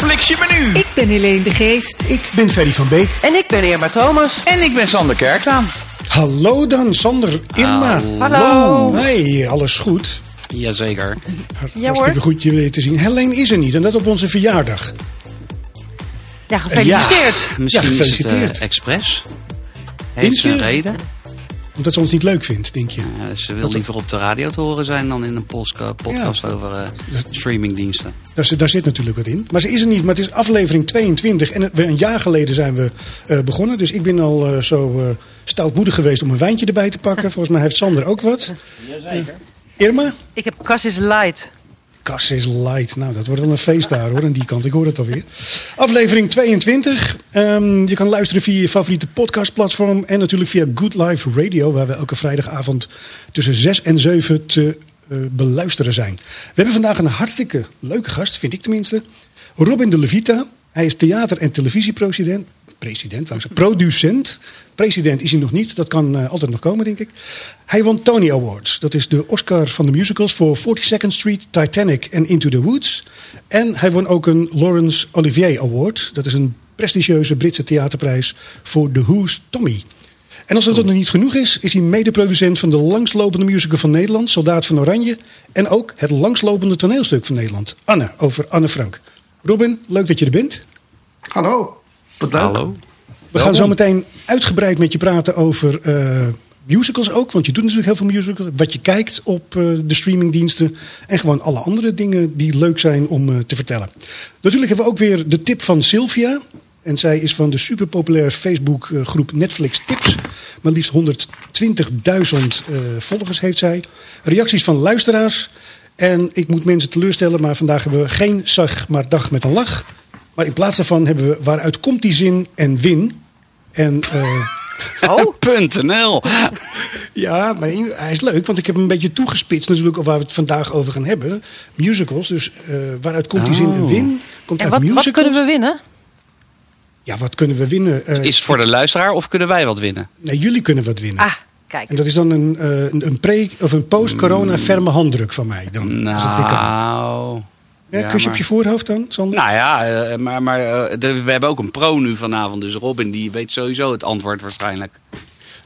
Netflix je menu. Ik ben Helene de Geest. Ik ben Ferry van Beek. En ik ben Irma Thomas. En ik ben Sander Kerklaan. Hallo dan, Sander, Irma. Hallo. Hey, alles goed? Jazeker. Hartstikke goed je weer te zien. Helene is er niet en dat op onze verjaardag. Ja, gefeliciteerd. Misschien Ja, is gefeliciteerd. het uh, expres. Heeft ze een reden? Omdat ze ons niet leuk vindt, denk je? Ja, ze wil Dat- liever op de radio te horen zijn dan in een postka- podcast over eh, streamingdiensten. Daar, zit- daar zit natuurlijk wat in. Maar ze is er niet, maar het is aflevering 22. En we, een jaar geleden zijn we eh, begonnen. Dus ik ben al eh, zo eh, stoutmoedig geweest om een wijntje erbij te pakken. Volgens mij heeft Sander ook wat. Jazeker. Irma? Ik heb Cassis Light. Kas is light. Nou, dat wordt wel een feest daar hoor, aan die kant. Ik hoor het alweer. Aflevering 22. Ehm, je kan luisteren via je favoriete podcastplatform. En natuurlijk via Good Life Radio, waar we elke vrijdagavond tussen 6 en 7 te eh, beluisteren zijn. We hebben vandaag een hartstikke leuke gast, vind ik tenminste. Robin de Levita. Hij is theater- en televisiepresident. President, zeggen. Producent. President is hij nog niet. Dat kan eh, altijd nog komen, denk ik. Hij won Tony Awards. Dat is de Oscar van de musicals voor 42nd Street, Titanic en Into the Woods. En hij won ook een Laurence Olivier Award. Dat is een prestigieuze Britse theaterprijs voor The Who's Tommy. En als dat nog niet genoeg is, is hij medeproducent van de langslopende musical van Nederland, Soldaat van Oranje. En ook het langslopende toneelstuk van Nederland, Anne, over Anne Frank. Robin, leuk dat je er bent. Hallo. Wat leuk. Hallo? We gaan zo meteen uitgebreid met je praten over eh, musicals ook. Want je doet natuurlijk heel veel musicals. Wat je kijkt op eh, de streamingdiensten. En gewoon alle andere dingen die leuk zijn om eh, te vertellen. Natuurlijk hebben we ook weer de tip van Sylvia. En zij is van de superpopulaire Facebookgroep Netflix Tips. Maar liefst 120.000 eh, volgers heeft zij. Reacties van luisteraars. En ik moet mensen teleurstellen, maar vandaag hebben we geen zag, maar dag met een lach. Maar in plaats daarvan hebben we waaruit komt die zin en win. En eh, Oh, .nl. ja, maar hij is leuk, want ik heb hem een beetje toegespitst natuurlijk op waar we het vandaag over gaan hebben. Musicals, dus eh, waaruit komt die zin en Oh. win? Komt en uit wat, wat kunnen we winnen? Ja, wat kunnen we winnen? Eh, Is het voor de luisteraar of kunnen wij wat winnen? nee, jullie kunnen wat winnen. Ah, kijk. En dat is dan een, eh, een, een pre- of een post-corona ferme handdruk van mij. Dan, als het weer kan. Ja, ja, kusje op je voorhoofd dan, Sander? Nou ja, eh, maar, maar eh, we hebben ook een pro nu vanavond. Dus Robin die weet sowieso het antwoord waarschijnlijk.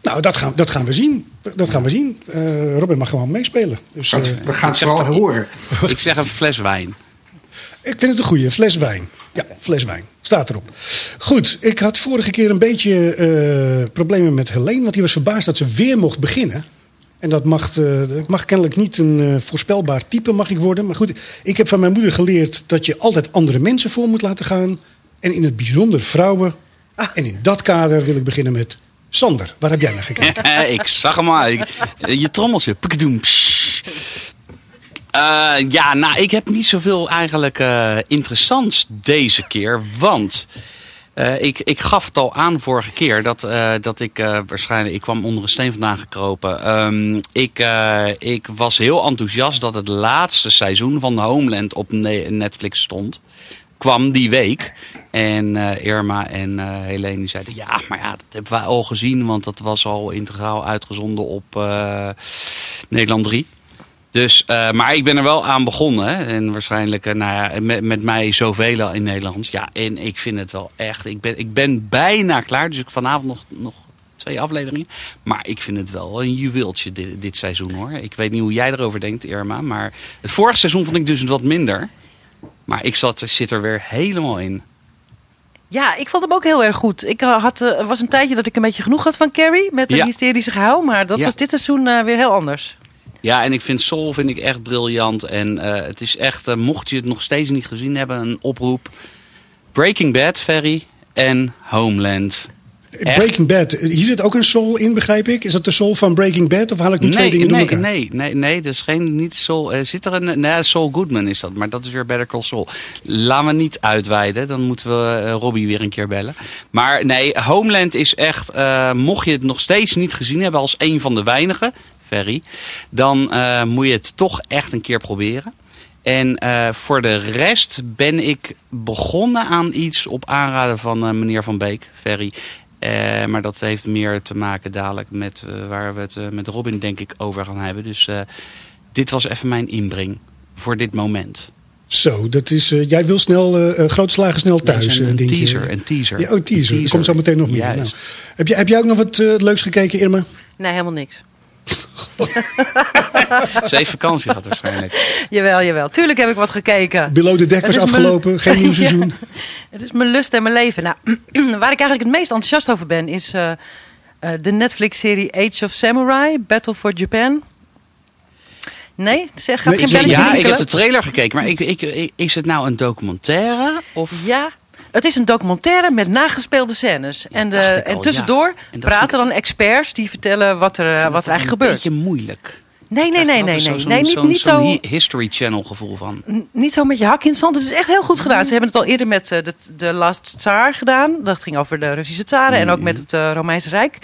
Nou, dat gaan, dat gaan we zien. Dat gaan we zien. Eh, Robin mag gewoon meespelen. Dus, eh, We gaan het vooral dat- horen. Ik zeg een fles wijn. Ik vind het een goede. Fles wijn. Ja, fles wijn. Staat erop. Goed, ik had vorige keer een beetje eh, problemen met Helene. Want die was verbaasd dat ze weer mocht beginnen. En dat mag, eh, ik mag kennelijk niet een eh, voorspelbaar type mag ik worden. Maar goed, ik heb van mijn moeder geleerd dat je altijd andere mensen voor moet laten gaan. En in het bijzonder vrouwen. En in dat kader wil ik beginnen met Sander. Waar heb jij naar gekeken? ik zag hem al. Ik- je trommeltje. Eh, ja, nou, ik heb niet zoveel eigenlijk eh, interessants deze keer. Want eh, ik, ik gaf het al aan vorige keer dat, eh, dat ik eh, waarschijnlijk... Ik kwam onder een steen vandaan gekropen. Ehm, ik, ik was heel enthousiast dat het laatste seizoen van Homeland op Ne- Netflix stond kwam die week. En Irma en Helene die zeiden... ja, maar ja, dat hebben wij al gezien... want dat was al integraal uitgezonden op Nederland 3. Dus, eh, maar ik ben er wel aan begonnen. hè. En waarschijnlijk eh, nou ja, met, met mij zoveel in Nederland. Ja, en ik vind het wel echt... Ik ben, ik ben bijna klaar. Dus ik vanavond nog, nog twee afleveringen. Maar ik vind het wel een juweeltje dit, dit seizoen hoor. Ik weet niet hoe jij erover denkt, Irma. Maar het vorige seizoen vond ik dus wat minder. Maar ik zat, zit er weer helemaal in. Ja, ik vond hem ook heel erg goed. Ik eh, had, was een tijdje dat ik een beetje genoeg had van Carrie met een Ja. hysterische gehuil. Maar dat Ja. was dit seizoen weer heel anders. Ja, en ik vind Soul vind ik echt briljant. En eh, het is echt, eh, mocht je het nog steeds niet gezien hebben, een oproep. Breaking Bad, Ferry en Homeland. Echt? Breaking Bad. Hier zit ook een soul in, begrijp ik. Is dat de soul van Breaking Bad? Of haal ik nu twee Nee, dingen door nee, elkaar? nee, nee, nee, dat is geen, niet Soul. eh, zit er een, nee, Soul Goodman is dat, maar dat is weer Better Call Saul. Laten we niet uitweiden, dan moeten we Robbie weer een keer bellen. Maar nee, Homeland is echt, mocht je het nog steeds niet gezien hebben als een van de weinigen, Ferry, dan eh, moet je het toch echt een keer proberen. En eh, voor de rest ben ik begonnen aan iets op aanraden van eh, meneer Van Beek, Ferry. Eh, maar dat heeft meer te maken dadelijk met eh, waar we het met Robin denk ik over gaan hebben. Dus eh, dit was even mijn inbreng voor dit moment. Zo, dat is, eh, jij wil snel, grote slagen snel thuis, Nee, een denk je. teaser, een teaser. Ja, oh, teaser. Een Er komt zo meteen nog meer. Nou, heb, jij, heb jij ook nog wat leuks gekeken, Irma? Nee, helemaal niks. Ze heeft vakantie gehad waarschijnlijk. Jawel, jawel. Tuurlijk heb ik wat gekeken. Below the Deck was afgelopen, geen nieuw seizoen. Ja, het is mijn lust en mijn leven. Nou, waar ik eigenlijk het meest enthousiast over ben, is eh, eh, de Netflix-serie Age of Samurai, Battle for Japan. Nee? Zeg, gaat Nee, geen belletje Ja, ik heb de trailer gekeken, maar ik, ik, ik- is het nou een documentaire? Of Ja, het is een documentaire met nagespeelde scènes. En, de, ik en tussendoor ja. En dat praten dan experts die vertellen wat er, eh, wat er eigenlijk Een gebeurt. beetje moeilijk. Nee, nee, nee, nee, nee. nee niet, niet zo'n zo... hi- History Channel gevoel van. Niet zo met je hak in het zand. Het is echt heel goed gedaan. Ze hebben het al eerder met eh, de, de Last Tsar gedaan. Dat ging over de Russische tsaren. En ook met het eh, Romeinse Rijk.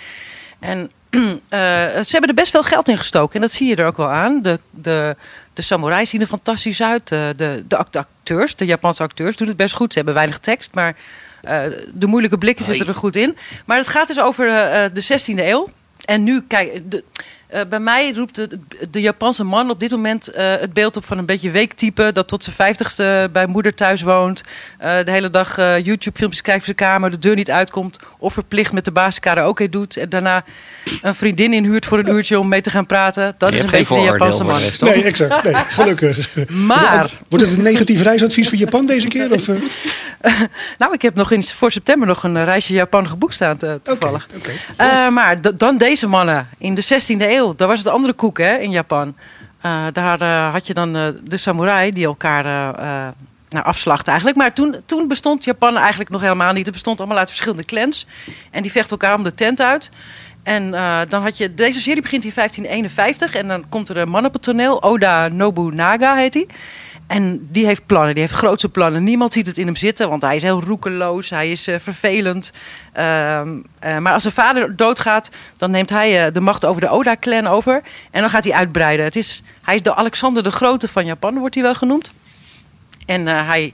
En eh, ze hebben er best veel geld in gestoken. En dat zie je er ook wel aan. De, de, de samurai zien er fantastisch uit. De, de, de act- acteurs, de Japanse acteurs, doen het best goed. Ze hebben weinig tekst, maar eh, de moeilijke blikken zitten er goed in. Maar het gaat dus over eh, eh, de 16e eeuw. En nu, kijk, de, eh, bij mij roept de, de Japanse man op dit moment eh, het beeld op van een beetje weektype. Dat tot zijn vijftigste bij moeder thuis woont. eh, de hele dag eh, YouTube-filmpjes kijkt voor de kamer. De deur niet uitkomt. Of verplicht met de baas karaoke doet. En daarna een vriendin inhuurt voor een uurtje om mee te gaan praten. Dat Je is een beetje de Japanse man. rest, toch? Nee, exact. Nee, gelukkig. Maar, Wordt het een negatief reisadvies voor Japan deze keer? Of, nou, ik heb nog in, voor september nog een reisje Japan geboekt staan, toevallig. oké. Eh, maar dan deze mannen in de 16e eeuw. Daar was het andere koek hè, in Japan. Eh, daar eh, had je dan eh, de samurai die elkaar nou, afslachten eigenlijk. Maar toen, toen bestond Japan eigenlijk nog helemaal niet. Het bestond allemaal uit verschillende clans. En die vechten elkaar om de tent uit. En dan had je... Deze serie begint in 1551. En dan komt er een man op het toneel. Oda Nobunaga heet hij. En die heeft plannen, die heeft grootse plannen. Niemand ziet het in hem zitten, want hij is heel roekeloos, hij is eh, vervelend. Ehm, eh, maar als zijn vader doodgaat, dan neemt hij eh, de macht over de Oda-clan over. En dan gaat hij uitbreiden. Het is, hij is de Alexander de Grote van Japan, wordt hij wel genoemd. En hij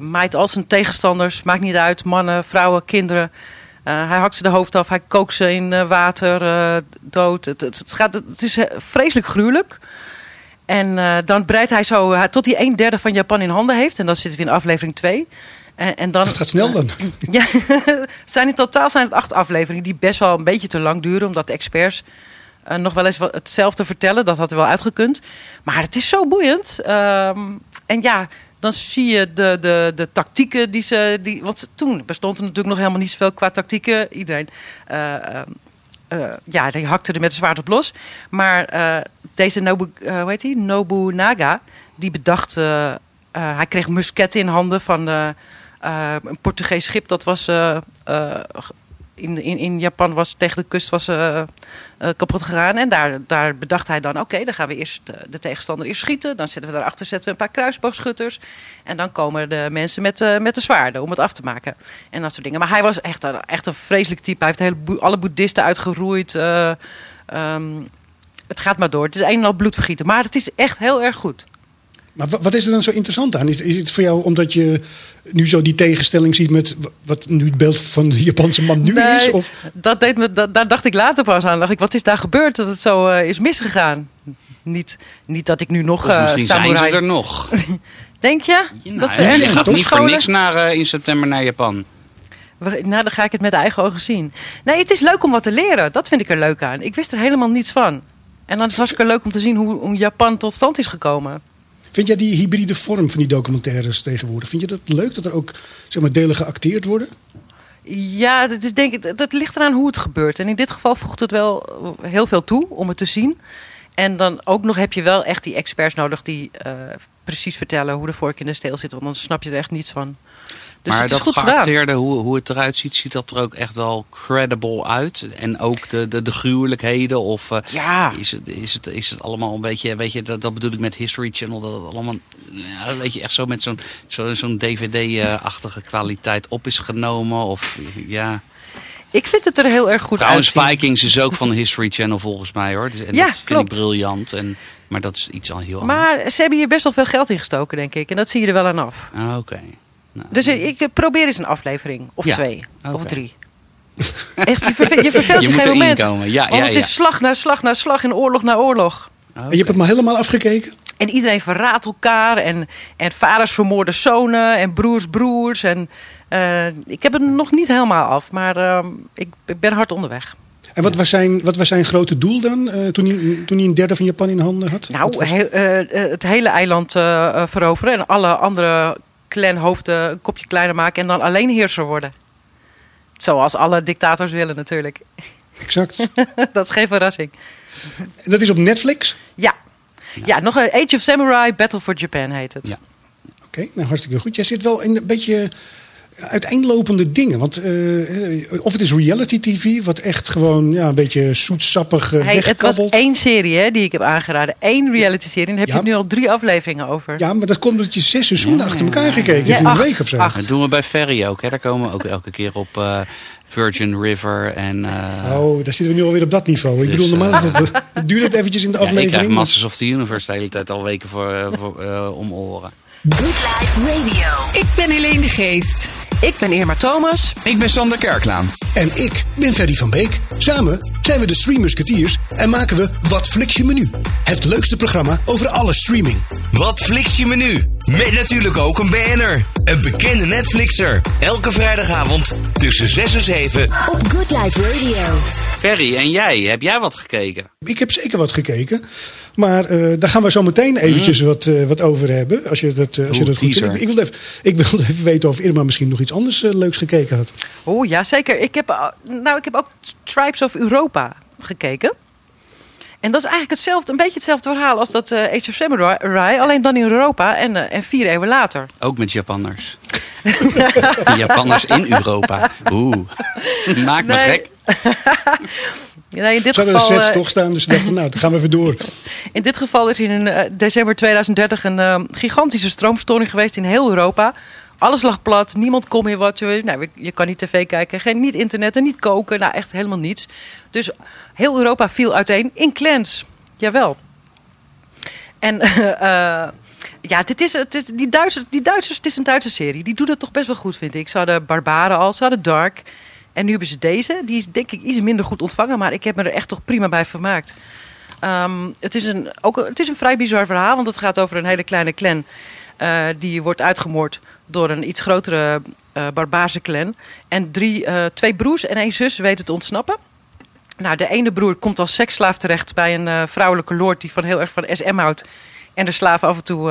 maait al zijn tegenstanders, maakt niet uit, mannen, vrouwen, kinderen. Hij hakt ze de hoofd af, hij kookt ze in water dood. Het, het, het, gaat, het is vreselijk gruwelijk. En eh, dan breidt hij zo eh, tot hij een derde van Japan in handen heeft. En dan zitten we in aflevering 2. En, en dan, Dat gaat snel dan. ja, zijn in totaal zijn het acht afleveringen die best wel een beetje te lang duren. Omdat de experts eh, nog wel eens wat hetzelfde vertellen. Dat had er wel uitgekund. Maar het is zo boeiend. Ehm, en ja, dan zie je de, de, de tactieken die ze... Die, want toen bestond er natuurlijk nog helemaal niet zoveel qua tactieken. Iedereen... ja, die hakte er met een zwaard op los. Maar eh, deze Nobu, eh, hoe heet die? Nobunaga, die bedacht... eh, eh, hij kreeg musketten in handen van eh, eh, een Portugees schip. Dat was eh, eh, in, in, in Japan was tegen de kust was, eh, kapot gegaan. En daar, daar bedacht hij dan, oké, dan gaan we eerst de, de tegenstander eerst schieten. Dan zetten we daarachter zetten we een paar kruisboogschutters. En dan komen de mensen met, eh, met de zwaarden om het af te maken. En dat soort dingen. Maar hij was echt, een- echt een vreselijk type. Hij heeft hele alle boeddhisten uitgeroeid. eh, ehm, het gaat maar door. Het is een en al bloedvergieten. Maar het is echt heel erg goed. Maar wa- wat is er dan zo interessant aan? Is, is het voor jou omdat je nu zo die tegenstelling ziet met wa- wat nu het beeld van de Japanse man nu Nee, is? Of, Dat deed me, dat, daar dacht ik later pas aan. Dacht ik, wat is daar gebeurd dat het zo eh, is misgegaan? Niet, niet dat ik nu nog Of eh misschien zijn samurai... ze er nog. Denk je? Nou, dat ze je gaat niet voor niks naar, eh, in september naar Japan. Nou, dan ga ik het met eigen ogen zien. Nee, het is leuk om wat te leren. Dat vind ik er leuk aan. Ik wist er helemaal niets van. En dan is het hartstikke leuk om te zien hoe, hoe Japan tot stand is gekomen. Vind jij die hybride vorm van die documentaires tegenwoordig? Vind je dat leuk dat er ook zeg maar, delen geacteerd worden? Ja, dat, is denk ik, dat ligt eraan hoe het gebeurt. En in dit geval voegt het wel heel veel toe om het te zien. En dan ook nog heb je wel echt die experts nodig die eh, precies vertellen hoe de vork in de steel zit. Want dan snap je er echt niets van. Dus maar het is dat goed gedaan. hoe, hoe het eruit ziet, ziet dat er ook echt wel credible uit. En ook de, de, de gruwelijkheden of... eh, Ja, Is het, is, het, is het allemaal een beetje, weet je, dat, dat bedoel ik met History Channel, dat het allemaal, ja, weet je, echt zo met zo'n zo, zo'n DVD-achtige kwaliteit op is genomen? Of, ja. Ik vind het er heel erg goed Trouwens, uitzien. Vikings is ook van de History Channel volgens mij hoor. Dus, en Ja, dat vind klopt. ik briljant. En, maar dat is iets al heel anders. Maar ze hebben hier best wel veel geld in gestoken, denk ik. En dat zie je er wel aan af. Ah, Oké. Nou, Dus ik probeer eens een aflevering. Of Ja, twee. Of drie. Echt, je, verve- je verveelt je je, moet geen moment. komen. Ja, Want ja, het je is slag na slag na slag en oorlog na oorlog. En je hebt het maar helemaal afgekeken? En iedereen verraadt elkaar. En, en vaders vermoorden zonen. En broers broers. En eh, ik heb het nog niet helemaal af. Maar ehm, ik, ik ben hard onderweg. En wat was zijn, wat was zijn grote doel dan, eh, toen, hij, toen hij een derde van Japan in handen had? Nou, eh, het hele eiland veroveren. En alle andere clanhoofden een kopje kleiner maken. En dan alleen heerser worden. Zoals alle dictators willen natuurlijk. Exact. dat is geen verrassing. dat is op Netflix. Ja. Ja, nog een Age of Samurai Battle for Japan heet het. Ja. Oké, nou hartstikke goed. Jij zit wel in een beetje uiteenlopende dingen. Want eh, of het is reality tv, wat echt gewoon ja, een beetje zoetsappig uh, Hey, het was één serie hè, die ik heb aangeraden. Eén reality serie. En daar heb Ja. je nu al drie afleveringen over. Ja, maar dat komt omdat je zes seizoenen Ja, achter elkaar ja. gekeken Ja, hebt in een week of zo. Acht. Dat doen we bij Ferry ook. Hè. Daar komen we ook elke keer op eh, Virgin River. En, eh, Oh, daar zitten we nu alweer op dat niveau. Ik Dus, bedoel, normaal eh, is dat, het duurt het eventjes in de ja, ik krijg aflevering. Masters of the Universe de hele tijd al weken voor, eh, voor, eh, om oren. Good Life Radio. Ik ben Helene de Geest. Ik ben Irma Thomas. Ik ben Sander Kerklaan. En ik ben Ferry van Beek. Samen zijn we de Stream Musketeers en maken we Wat Flix je menu. Het leukste programma over alle streaming. Wat fliks je menu? Met natuurlijk ook een BN'er. Een bekende Netflixer. Elke vrijdagavond tussen 6 en 7. Op Good Life Radio. Ferry, en jij? Heb jij wat gekeken? Ik heb zeker wat gekeken. Maar eh, daar gaan we zo meteen eventjes wat, eh, wat over hebben. Als je dat, eh, als je dat goed vindt. teaser. Ik, ik, wilde even, ik wilde even weten of Irma misschien nog iets anders leuks gekeken had. Oh ja, zeker. Ik heb, uh, nou, ik heb ook Tribes of Europa gekeken. En dat is eigenlijk hetzelfde, een beetje hetzelfde verhaal als dat eh Age of Samurai. Alleen dan in Europa en, en vier eeuwen later. Ook met Japanners. Japanners in Europa. Oeh, maakt me Nee. gek. Nee, in dit Ze hadden geval, de sets eh, toch staan, dus ze dachten, nou, dan gaan we even door. In dit geval is in eh, december 2030 een eh, gigantische stroomstoring geweest in heel Europa. Alles lag plat, niemand kon meer wat. Je, nou, je kan niet tv kijken, geen, niet internet en niet koken. Nou, echt helemaal niets. Dus heel Europa viel uiteen in clans. Jawel. En ja, dit is, het is, die, Duitsers, die Duitsers, het is een Duitse serie. Die doen het toch best wel goed, vind ik. Ze hadden Barbaren al, ze hadden Dark. En nu hebben ze deze. Die is denk ik iets minder goed ontvangen. Maar ik heb me er echt toch prima bij vermaakt. Ehm, het, is een, ook, het is een vrij bizar verhaal. Want het gaat over een hele kleine clan. eh, die wordt uitgemoord door een iets grotere eh barbaarse clan. En drie, eh, twee broers en één zus weten te ontsnappen. Nou, de ene broer komt als seksslaaf terecht bij een vrouwelijke lord die van heel erg van SM houdt. En de slaaf af en toe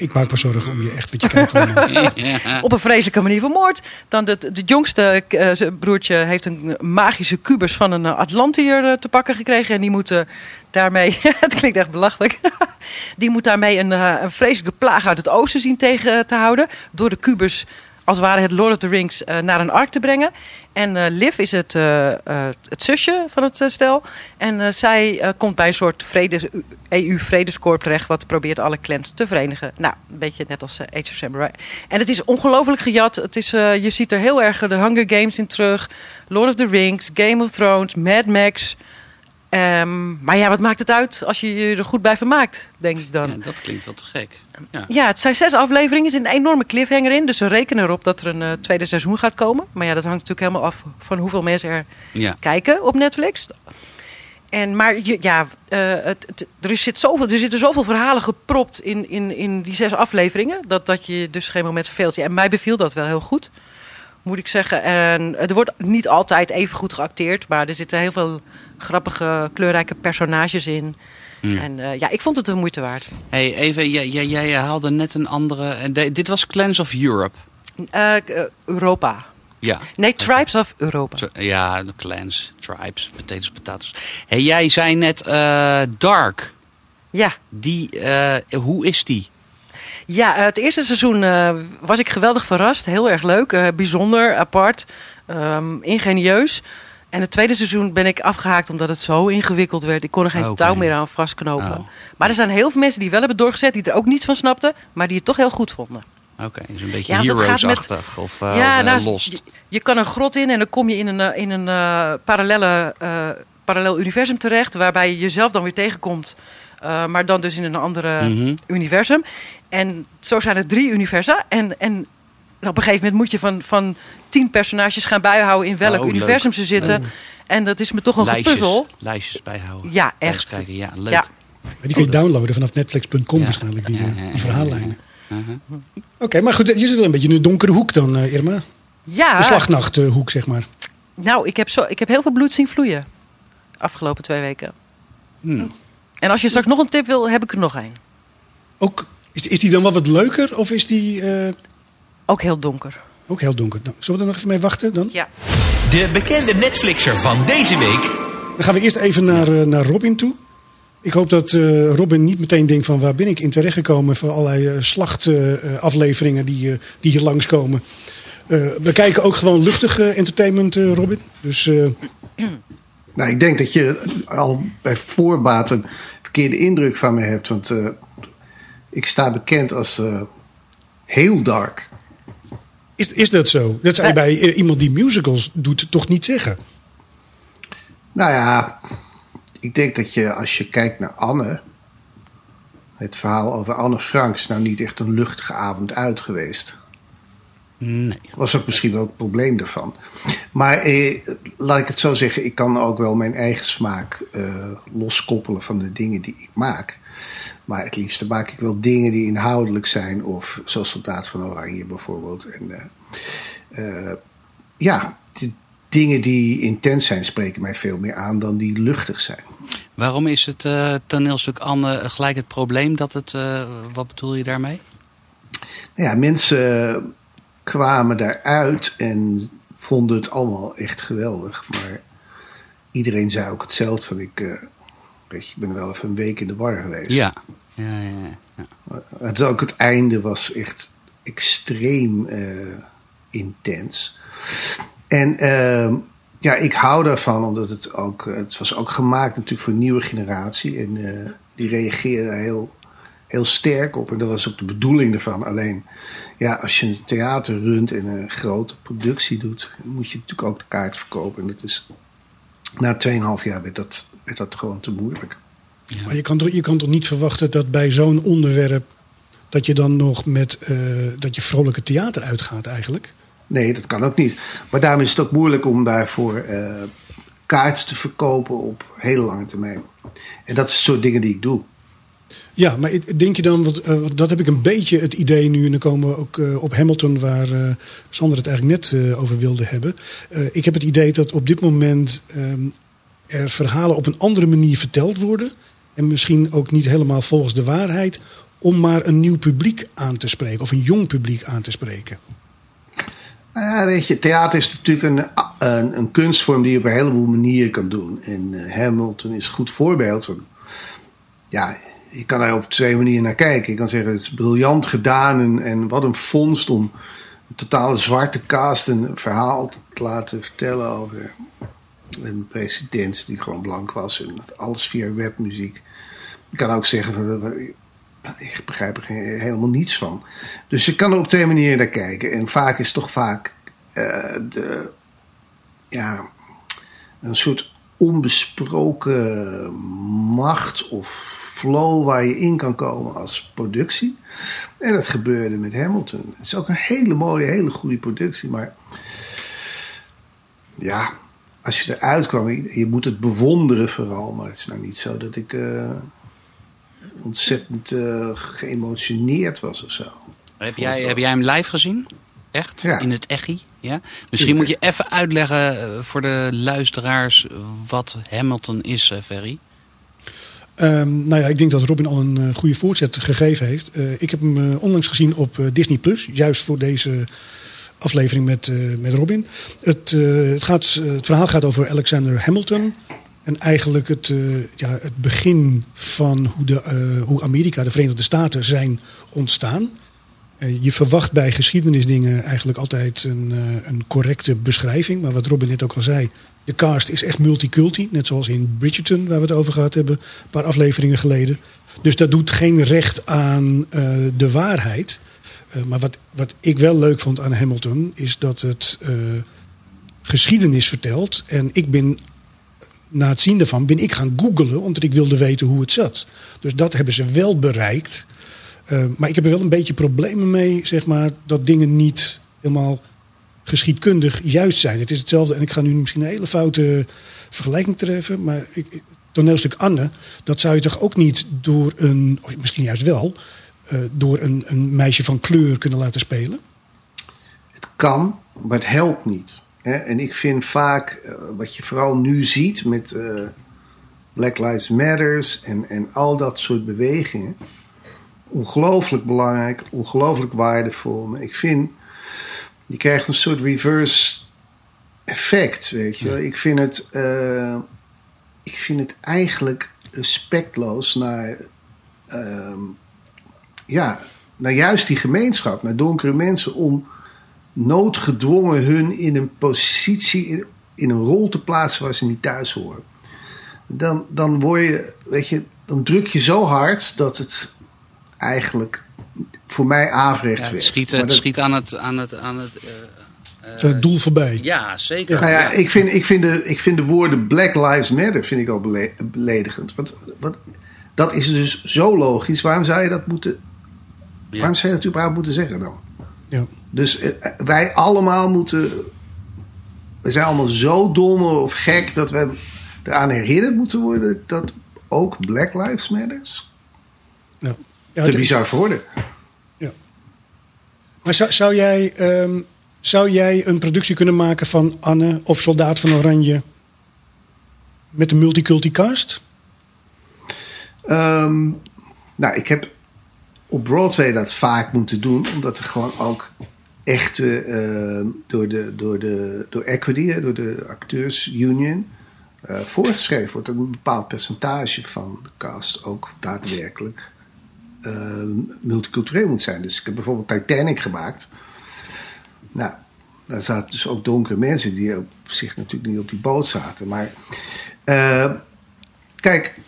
Ik maak me zorgen om je echt, wat je allemaal. op een vreselijke manier vermoord. Dan de, de jongste eh, broertje heeft een magische kubus van een eh, Atlantiër eh, te pakken gekregen. En die moet daarmee, het klinkt echt belachelijk, die moet daarmee een, een vreselijke plaag uit het oosten zien tegen te houden. Door de kubus, als het ware het Lord of the Rings, eh, naar een ark te brengen. En eh, Liv is het, eh, het zusje van het stel. En zij komt bij een soort vrede, EU-vredescorp terecht... wat probeert alle clans te verenigen. Nou, een beetje net als Age of Samurai. En het is ongelooflijk gejat. Het is, je ziet er heel erg de Hunger Games in terug. Lord of the Rings, Game of Thrones, Mad Max. Ehm, maar ja, wat maakt het uit als je je er goed bij vermaakt, denk ik dan. Ja, dat klinkt wel te gek. Ja. Ja, het zijn zes afleveringen. Er zit een enorme cliffhanger in. Dus ze rekenen erop dat er een eh, tweede seizoen gaat komen. Maar ja, dat hangt natuurlijk helemaal af van hoeveel mensen er Ja. kijken op Netflix. En, maar ja, eh, het, het- er, zit zoveel, er zitten zoveel verhalen gepropt in, in, in die zes afleveringen. Dat, dat je dus geen moment verveelt. Ja, en mij beviel dat wel heel goed, moet ik zeggen. En er wordt niet altijd even goed geacteerd. Maar er zitten heel veel grappige, kleurrijke personages in. En eh, ja, ik vond het de moeite waard. Hey, even, jij, jij, jij haalde net een andere... en de- dit was Clans of Europe. Eh, eh, Europa. Ja. Nee, Tribes of Europa. Ja, de clans, tribes, potatoes, patatas. Hey, jij zei net eh, Dark. Ja. Die, eh, hoe is die? Ja, eh, het eerste seizoen eh, was ik geweldig verrast. Heel erg leuk, eh, bijzonder, apart, ehm, ingenieus. En het tweede seizoen ben ik afgehaakt omdat het zo ingewikkeld werd. Ik kon er geen Oké. touw meer aan vastknopen. Oh. Maar er zijn heel veel mensen die wel hebben doorgezet, die er ook niets van snapten, maar die het toch heel goed vonden. Oké, is een beetje Ja, met- Heroes-achtig of, uh, ja, of, nou, Lost. Je, je kan een grot in en dan kom je in een, in een parallelle, parallel universum terecht, waarbij je jezelf dan weer tegenkomt. Eh, maar dan dus in een andere Mhm. universum. En zo zijn er drie universa. En, en op een gegeven moment moet je van, van tien personages gaan bijhouden in welk Oh, leuk. universum ze zitten. En dat is me toch een lijstjes, gepuzzel. lijstjes bijhouden. Ja, echt. Kijken. Ja, leuk. Ja. Maar die kun je downloaden vanaf netflix.com Ja. waarschijnlijk, die, Ja, eh, ja, ja, die verhaallijnen. Uh-huh. Oké, maar goed, je zit wel een beetje in de donkere hoek dan, eh, Irma. Ja, De slagnachthoek, zeg maar. nou, ik heb, zo, ik heb heel veel bloed zien vloeien. Afgelopen twee weken. Hmm. En als je straks nog een tip wil, heb ik er nog één. Ook, is, is die dan wel wat leuker of is die eh, Ook heel donker. ook heel donker? Nou, zullen we er nog even mee wachten dan? Ja. De bekende Netflixer van deze week. Dan gaan we eerst even naar, eh, naar Robin toe. Ik hoop dat eh, Robin niet meteen denkt van waar ben ik in terechtgekomen voor allerlei slachtafleveringen die, eh, die hier langskomen. Eh we kijken ook gewoon luchtige entertainment, eh, Robin. Dus eh, Nou, ik denk dat je al bij voorbaat een verkeerde indruk van me hebt. Want eh, ik sta bekend als eh, heel dark. is, is dat zo? Dat zou je bij eh, iemand die musicals doet toch niet zeggen? Nou ja, ik denk dat je als je kijkt naar Anne. Het verhaal over Anne Frank is nou niet echt een luchtige avond uit geweest. Nee. was ook misschien wel het probleem daarvan. Maar eh, laat ik het zo zeggen, ik kan ook wel mijn eigen smaak eh, loskoppelen van de dingen die ik maak. Maar het liefste maak ik wel dingen die inhoudelijk zijn, of zoals Soldaat van Oranje bijvoorbeeld. En eh, eh, ja, de dingen die intens zijn spreken mij veel meer aan dan die luchtig zijn. Waarom is het eh, toneelstuk Anne gelijk het probleem dat het... eh, wat bedoel je daarmee? Nou ja, mensen kwamen daaruit en vonden het allemaal echt geweldig. Maar iedereen zei ook hetzelfde van ik, eh, weet je, ik ben wel even een week in de war geweest. Ja. Ja, ja, ja. Het, ook het einde was echt extreem eh, intens. En ehm, ja, ik hou daarvan, omdat het ook, het was ook gemaakt natuurlijk voor een nieuwe generatie. En eh, die reageerde heel, heel sterk op. En dat was ook de bedoeling ervan. Alleen, ja, als je een theater runt en een grote productie doet, moet je natuurlijk ook de kaart verkopen. En dat is, na 2,5 jaar werd dat, werd dat gewoon te moeilijk. Maar je kan, toch, je kan toch niet verwachten dat bij zo'n onderwerp... dat je dan nog met eh, dat je vrolijke theater uitgaat eigenlijk? Nee, dat kan ook niet. Maar daarom is het ook moeilijk om daarvoor eh, kaarten te verkopen op hele lange termijn. En dat is het soort dingen die ik doe. Ja, maar denk je dan, eh, dat heb ik een beetje het idee nu, en dan komen we ook eh, op Hamilton, waar eh, Sander het eigenlijk net over wilde hebben. Ik heb het idee dat op dit moment ehm, er verhalen op een andere manier verteld worden. En misschien ook niet helemaal volgens de waarheid, om maar een nieuw publiek aan te spreken, of een jong publiek aan te spreken. Ja, weet je, theater is natuurlijk een, een, kunstvorm die je op een heleboel manieren kan doen. En Hamilton is een goed voorbeeld. Ja, je kan daar op twee manieren naar kijken. Je kan zeggen, het is briljant gedaan en, en wat een vondst om een totale zwarte cast een verhaal te laten vertellen over een president die gewoon blank was en alles via webmuziek. Je kan ook zeggen, ik begrijp er helemaal niets van. Dus je kan er op twee manieren naar kijken. En vaak is toch vaak eh, de, ja, een soort onbesproken macht of flow waar je in kan komen als productie. En dat gebeurde met Hamilton. Het is ook een hele mooie, hele goede productie. Maar ja, als je eruit kwam, je, moet het bewonderen vooral. Maar het is nou niet zo dat ik eh, ontzettend eh, geëmotioneerd was of zo. Heb jij, heb jij hem live gezien? Echt? Ja. In het echi? Ja? Misschien moet je even uitleggen eh, voor de luisteraars wat Hamilton is, Ferry. Ehm, nou ja, ik denk dat Robin al een eh, goede voorzet gegeven heeft. Eh, ik heb hem eh, onlangs gezien op Disney Plus, juist voor deze aflevering met, met Robin. Het, het, gaat, het verhaal gaat over Alexander Hamilton. En eigenlijk het, ja, het begin van hoe, de, hoe Amerika, de Verenigde Staten, zijn ontstaan. Je verwacht bij geschiedenisdingen eigenlijk altijd een, een correcte beschrijving. Maar wat Robin net ook al zei, de cast is echt multiculti. Net zoals in Bridgerton, waar we het over gehad hebben, een paar afleveringen geleden. Dus dat doet geen recht aan eh, de waarheid. Eh, maar wat, wat ik wel leuk vond aan Hamilton, is dat het eh, geschiedenis vertelt. En ik ben, na het zien daarvan, ben ik gaan googlen, omdat ik wilde weten hoe het zat. Dus dat hebben ze wel bereikt. Maar ik heb er wel een beetje problemen mee, zeg maar, dat dingen niet helemaal geschiedkundig juist zijn. Het is hetzelfde, en ik ga nu misschien een hele foute vergelijking treffen, maar ik, toneelstuk Anne, dat zou je toch ook niet door een, of misschien juist wel, eh, door een, een meisje van kleur kunnen laten spelen? Het kan, maar het helpt niet. Hè? En ik vind vaak, eh, wat je vooral nu ziet met eh, Black Lives Matters en, en al dat soort bewegingen, ongelooflijk belangrijk, ongelooflijk waardevol. Maar ik vind, je krijgt een soort reverse effect, weet je. Ik vind het, eh, ik vind het eigenlijk respectloos naar, ehm, ja, naar juist die gemeenschap, naar donkere mensen, om noodgedwongen hun in een positie, in, in een rol te plaatsen waar ze niet thuis horen. Dan, dan word je, weet je, dan druk je zo hard dat het eigenlijk voor mij averechts Ja, het schiet, het dat- schiet aan het... Aan het, aan het eh, het doel voorbij? ja, zeker. Nou ja, ik vind, ik, vind de, ik vind de woorden Black Lives Matter vind ik al bele- beledigend. Want, wat, dat is dus zo logisch. Waarom zou je dat moeten... Ja. Waarom zou je dat überhaupt moeten zeggen dan? Ja. Dus eh, wij allemaal moeten... We zijn allemaal zo dom of gek dat we eraan herinnerd moeten worden... dat ook Black Lives Matters Ja. Ja, te bizar voor worden. Maar zou, zou, jij, ehm, zou jij een productie kunnen maken van Anne of Soldaat van Oranje met een multiculti cast? Ehm, nou, ik heb op Broadway dat vaak moeten doen, omdat er gewoon ook echte, ehm, door, de, door, de, door Equity, door de Acteurs Union, eh, voorgeschreven wordt dat een bepaald percentage van de cast ook daadwerkelijk ehm, multicultureel moet zijn. Dus ik heb bijvoorbeeld Titanic gemaakt. Nou, daar zaten dus ook donkere mensen die op zich natuurlijk niet op die boot zaten. Maar eh, kijk,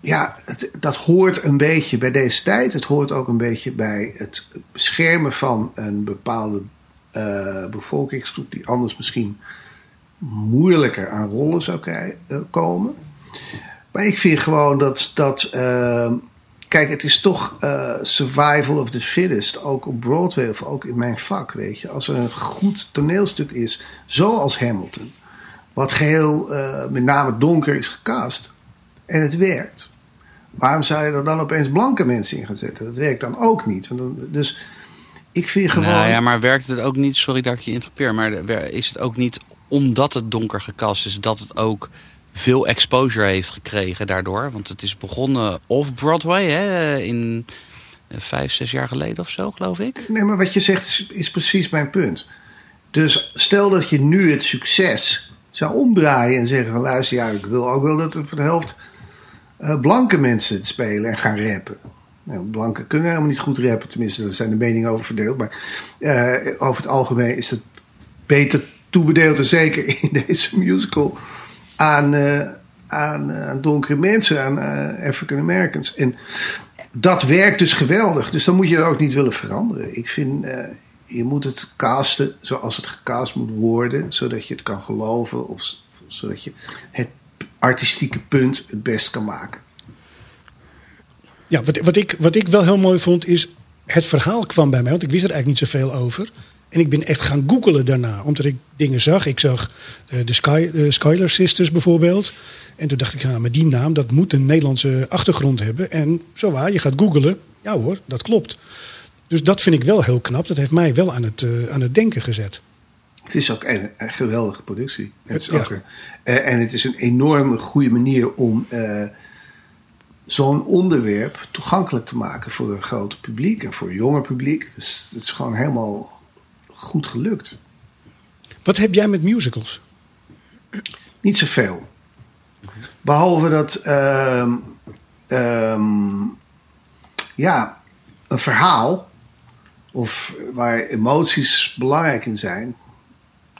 ja, dat hoort een beetje bij deze tijd. Het hoort ook een beetje bij het beschermen van een bepaalde eh, bevolkingsgroep die anders misschien moeilijker aan rollen zou eh, komen. Maar ik vind gewoon dat. dat eh, kijk, het is toch eh, survival of the fittest. Ook op Broadway of ook in mijn vak, weet je. Als er een goed toneelstuk is, zoals Hamilton. Wat geheel eh, met name donker is gecast. En het werkt. Waarom zou je er dan opeens blanke mensen in gaan zetten? Dat werkt dan ook niet. Want dan, dus ik vind gewoon. Nou ja, maar werkt het ook niet, sorry dat ik je interrupeer, maar is het ook niet omdat het donker gekast is, dat het ook veel exposure heeft gekregen daardoor? Want het is begonnen off-Broadway hè, in eh, vijf, zes jaar geleden of zo, geloof ik. Nee, maar wat je zegt is, precies mijn punt. Dus stel dat je nu het succes zou omdraaien en zeggen van luister, ja, ik wil ook wel dat er voor de helft eh, blanke mensen spelen en gaan rappen. Nou, blanken kunnen helemaal niet goed rappen, tenminste, daar zijn de meningen over verdeeld. Maar eh, over het algemeen is het beter toebedeeld, en zeker in deze musical, aan, eh, aan, eh, aan donkere mensen, aan eh, African Americans. En dat werkt dus geweldig. Dus dan moet je het ook niet willen veranderen. Ik vind, je moet het casten zoals het gecast moet worden, zodat je het kan geloven of s- zodat je het artistieke punt het best kan maken. Ja, wat, wat, ik, wat ik wel heel mooi vond is... het verhaal kwam bij mij, want ik wist er eigenlijk niet zoveel over. En ik ben echt gaan googelen daarna, omdat ik dingen zag. Ik zag eh, de, Sky, de Skyler Sisters bijvoorbeeld. En toen dacht ik, nou, met die naam, dat moet een Nederlandse achtergrond hebben. En zo waar, je gaat googelen. Ja hoor, dat klopt. Dus dat vind ik wel heel knap. Dat heeft mij wel aan het, eh, aan het denken gezet. Het is ook een, een geweldige productie. Het is Ja. ook een- eh, en het is een enorme goede manier om eh, zo'n onderwerp toegankelijk te maken voor een groot publiek en voor een jonger publiek. Dus het is gewoon helemaal goed gelukt. Wat heb jij met musicals? Niet zoveel. Behalve dat, ehm, ehm, ja, een verhaal, of waar emoties belangrijk in zijn,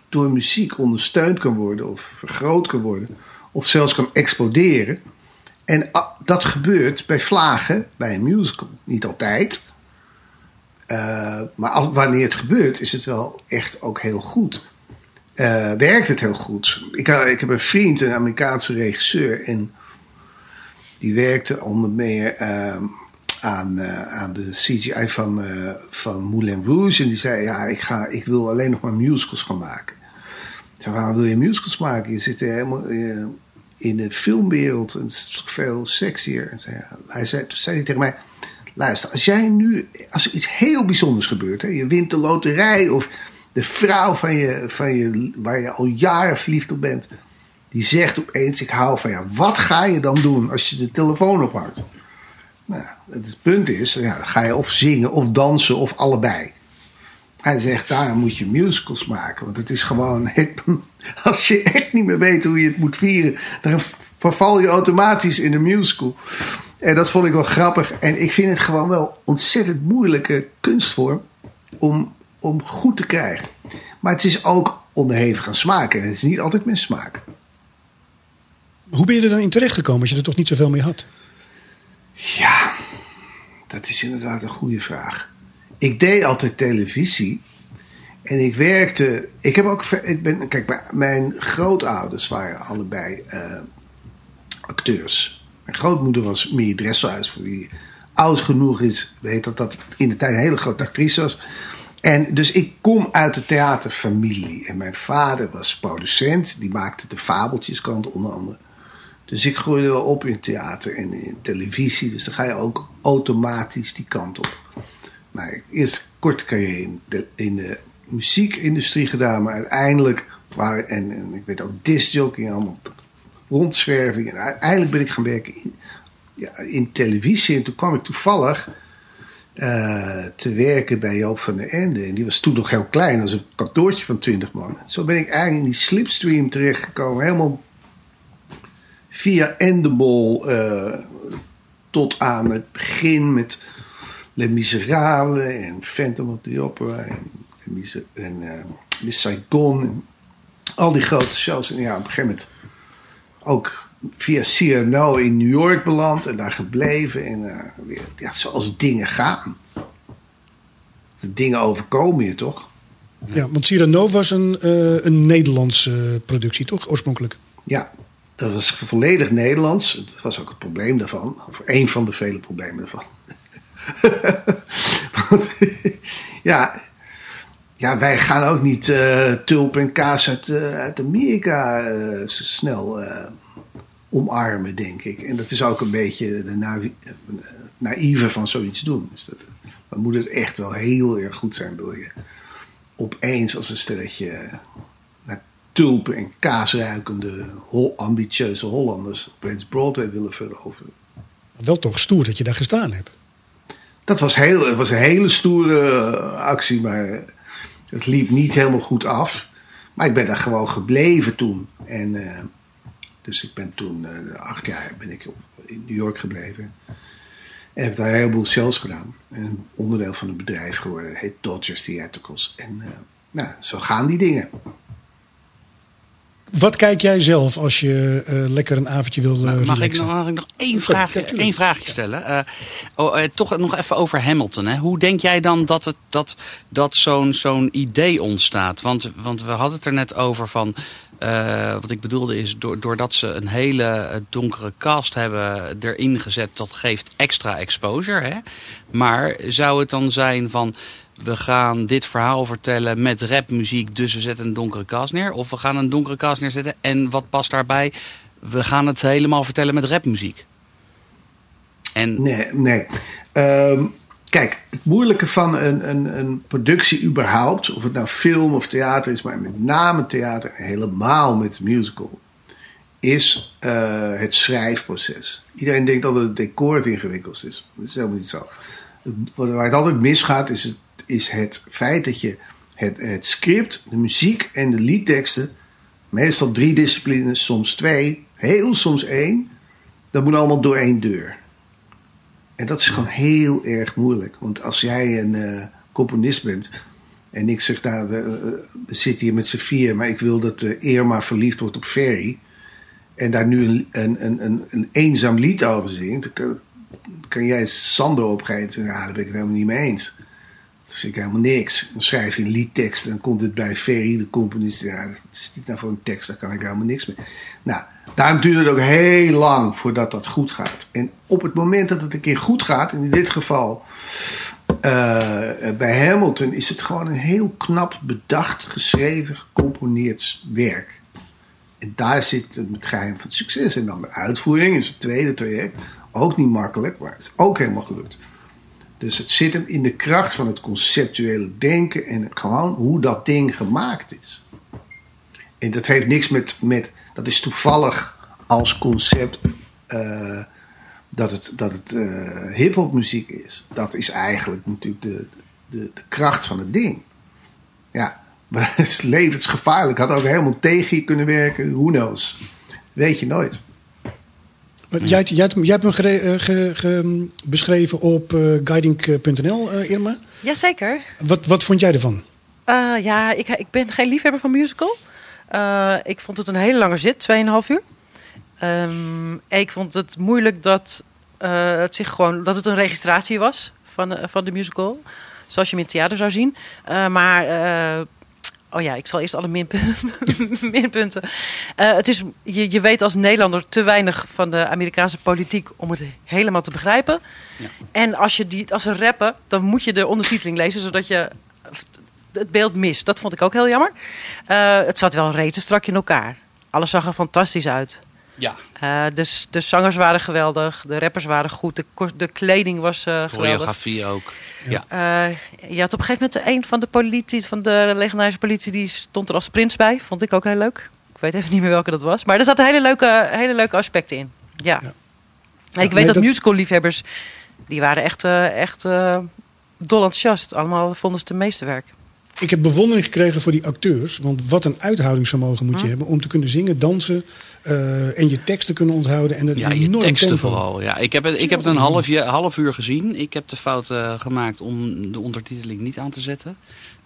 door muziek ondersteund kan worden of vergroot kan worden, of zelfs kan exploderen. En dat gebeurt bij vlagen, bij een musical. Niet altijd. Eh, maar als, wanneer het gebeurt, is het wel echt ook heel goed eh, werkt het heel goed. Ik, had- ik heb een vriend, een Amerikaanse regisseur, en die werkte onder meer ehm, aan, eh, aan de CGI van, eh, van Moulin Rouge. En die zei: Ja, ik, ga, ik wil alleen nog maar musicals gaan maken. Ik zei: Waarom wil je musicals maken? Je zit er helemaal. in de filmwereld. En het is veel sexier. En zei, hij zei, toen zei hij tegen mij: Luister, als jij nu, als er iets heel bijzonders gebeurt, hè, je wint de loterij of de vrouw van je, van je, waar je al jaren verliefd op bent, die zegt opeens: Ik hou van jou. Wat ga je dan doen als je de telefoon ophoudt? Nou, het punt is: ja, dan ga je of zingen of dansen of allebei. Hij zegt, daar moet je musicals maken. Want het is gewoon, als je echt niet meer weet hoe je het moet vieren, dan verval je automatisch in de musical. En dat vond ik wel grappig. En ik vind het gewoon wel ontzettend moeilijke kunstvorm om, om goed te krijgen. Maar het is ook onderhevig aan smaken. En het is niet altijd mijn smaak. Hoe ben je er dan in terecht gekomen als je er toch niet zoveel mee had? Ja, dat is inderdaad een goede vraag. Ik deed altijd televisie. En ik werkte. Ik heb ook. Ik ben, kijk, mijn grootouders waren allebei uh, acteurs. Mijn grootmoeder was Mie Dresselhuis, voor wie oud genoeg is, weet dat dat in de tijd een hele grote actrice was. En dus ik kom uit de theaterfamilie. En mijn vader was producent, die maakte de fabeltjeskant onder andere. Dus ik groeide wel op in theater en in televisie. Dus dan ga je ook automatisch die kant op. Maar eerst korte carrière in de, in de muziekindustrie gedaan. Maar uiteindelijk waren, en, en ik weet ook discjockey, allemaal rondzwerving. En uiteindelijk ben ik gaan werken in, ja, in televisie. En toen kwam ik toevallig uh, te werken bij Joop van der Ende. En die was toen nog heel klein, als een kantoortje van 20 man. Zo ben ik eigenlijk in die slipstream terechtgekomen. Helemaal via Endemol uh, tot aan het begin met Les Miserables en Phantom of the Opera en, en uh, Miss Saigon. En al die grote shows. En ja, op een gegeven moment ook via CNO in New York beland en daar gebleven. En uh, ja, zoals dingen gaan. De dingen overkomen je toch? Ja, want Cyrano was een, uh, een Nederlandse productie, toch? Oorspronkelijk. Ja, dat was volledig Nederlands. Dat was ook het probleem daarvan. Of een van de vele problemen daarvan. Want, ja, ja, wij gaan ook niet uh, tulp en kaas uit, uh, uit Amerika uh, snel omarmen, denk ik. En dat is ook een beetje de na naïeve van zoiets doen. Dus dat, dan moet het echt wel heel erg goed zijn, wil je opeens als een stelletje naar tulpen en kaasruikende, hol, ambitieuze Hollanders opeens Broadway willen veroveren. Wel toch stoer dat je daar gestaan hebt. Dat was, heel, het was een hele stoere actie, maar het liep niet helemaal goed af. Maar ik ben daar gewoon gebleven toen. En, uh, dus ik ben toen, uh, acht jaar ben ik in New York gebleven. En heb daar een heleboel shows gedaan. En onderdeel van een bedrijf geworden. Heet Dodgers Theatricals. En uh, nou, zo gaan die dingen. Wat kijk jij zelf als je uh, lekker een avondje wil uh, mag, ik nog, mag ik nog één, vraag, ja, één vraagje stellen? Uh, oh, toch nog even over Hamilton. Hè? Hoe denk jij dan dat, het, dat, dat zo'n zo'n idee ontstaat? Want, want we hadden het er net over van... wat ik bedoelde is, doordat ze een hele donkere cast hebben erin gezet... dat geeft extra exposure. Hè? Maar zou het dan zijn van we gaan dit verhaal vertellen met rapmuziek, dus we zetten een donkere kast neer. Of we gaan een donkere kast neerzetten en wat past daarbij? We gaan het helemaal vertellen met rapmuziek. En... Nee, nee. Um, kijk, het moeilijke van een, een, een productie überhaupt, of het nou film of theater is, maar met name theater, helemaal met musical, is uh, het schrijfproces. Iedereen denkt dat het decor het ingewikkeldst is. Dat is helemaal niet zo. Waar het altijd misgaat is het is het feit dat je het, het script, de muziek en de liedteksten, meestal drie disciplines, soms twee, heel soms één, dat moet allemaal door één deur. En dat is gewoon heel erg moeilijk. Want als jij een uh, componist bent en ik zeg, nou, we, zitten hier met z'n vier, maar ik wil dat uh, Irma verliefd wordt op Ferry. En daar nu een, een, een, een, een eenzaam lied over zingt, dan kan, jij Sander opgeven. Ja, daar ben ik het helemaal niet mee eens. Vind ik helemaal niks. Dan schrijf je een liedtekst en dan komt het bij Ferry, de componist. Ja, het is niet nou voor een tekst, daar kan ik helemaal niks mee. Nou, daarom duurt het ook heel lang voordat dat goed gaat. En op het moment dat het een keer goed gaat, in dit geval uh, bij Hamilton, is het gewoon een heel knap bedacht, geschreven, gecomponeerd werk. En daar zit het geheim van het succes. En dan de uitvoering is het tweede traject. Ook niet makkelijk, maar het is ook helemaal gelukt. Dus het zit hem in de kracht van het conceptuele denken en gewoon hoe dat ding gemaakt is. En dat heeft niks met, met dat is toevallig als concept eh, dat het, dat het uh, hip-hop muziek is. Dat is eigenlijk natuurlijk de, de, de kracht van het ding. Ja, maar het is levensgevaarlijk. Had ook helemaal tegen je kunnen werken. Who knows? Weet je nooit. Jij, jij, jij hebt hem gere- eh, ge- ge- beschreven op eh, guiding.nl, eh, Irma. Jazeker. Wat, wat vond jij ervan? Ja, ik, ik ben geen liefhebber van musical. Ik vond het een hele lange zit, 2,5 uur. Ehm, ik vond het moeilijk dat, het zich gewoon, dat het een registratie was van, van de musical. Zoals je hem in het theater zou zien. Maar, oh ja, ik zal eerst alle minpunten. minpunten. Eh, het is, je, je weet als Nederlander te weinig van de Amerikaanse politiek om het helemaal te begrijpen. En als je die, als ze rappen, dan moet je de ondertiteling lezen, zodat je het beeld mist. Dat vond ik ook heel jammer. Eh, het zat wel rete strak in elkaar. Alles zag er fantastisch uit. Ja, Eh, dus de zangers waren geweldig, de rappers waren goed, de, de kleding was eh, geweldig. choreografie ook. Ja. Eh, je had op een gegeven moment een van de politie, van de legendarische politie, die stond er als prins bij. Vond ik ook heel leuk. Ik weet even niet meer welke dat was. Maar er zaten hele leuke, hele leuke aspecten in. Ja. Ja. En ik nee, weet dat, dat- musical liefhebbers, die waren echt, eh, echt dol enthousiast. Allemaal vonden ze het meeste werk. Ik heb bewondering gekregen voor die acteurs. Want wat een uithoudingsvermogen moet je hebben om te kunnen zingen, dansen eh, en je teksten kunnen onthouden. En dat Ja, je enorm teksten tempo. vooral. Ja, ik, heb het, ik heb het een half, jaar- half uur gezien. Ik heb de fout eh, gemaakt om de ondertiteling niet aan te zetten.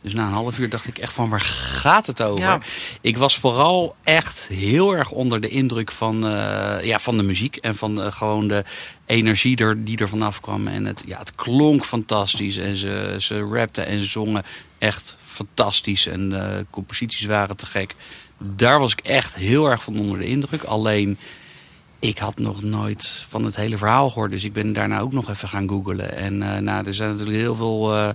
Dus na een half uur dacht ik echt van waar gaat het over? Ja. Ik was vooral echt heel erg onder de indruk van, eh, ja, van de muziek. En van eh, gewoon de energie er, die er vanaf kwam. En het, ja, het klonk fantastisch. En ze, ze rapten en zongen echt fantastisch. En de composities waren te gek. Daar was ik echt heel erg van onder de indruk. Alleen, ik had nog nooit van het hele verhaal gehoord. Dus ik ben daarna ook nog even gaan googlen. En eh, nou, er zijn natuurlijk heel veel eh,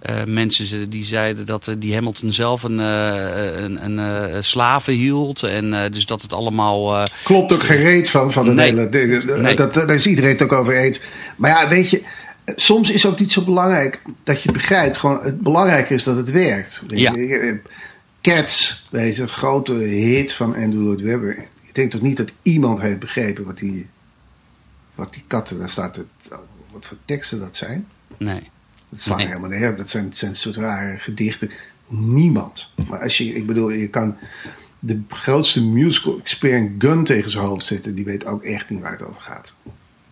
eh, mensen die zeiden dat eh, die Hamilton zelf een, eh, een, een eh, slaven hield. En eh, dus dat het allemaal... eh, Klopt ook geen reet van, van het Nee. hele. de- de- Nee. Dat, daar is iedereen het ook over eens. Maar ja, weet je, soms is ook niet zo belangrijk dat je het begrijpt. Gewoon, het belangrijke is dat het werkt. Ja. je. eh, Cats, een grote hit van Andrew Lloyd Webber. Ik denk toch niet dat iemand heeft begrepen wat die, wat die katten, daar staat het, wat voor teksten dat zijn. nee. Dat slaat Nee. helemaal neer. Dat zijn, dat zijn soort rare gedichten. Niemand. Maar als je, ik bedoel, je kan de grootste musical expert gun tegen zijn hoofd zetten. Die weet ook echt niet waar het over gaat.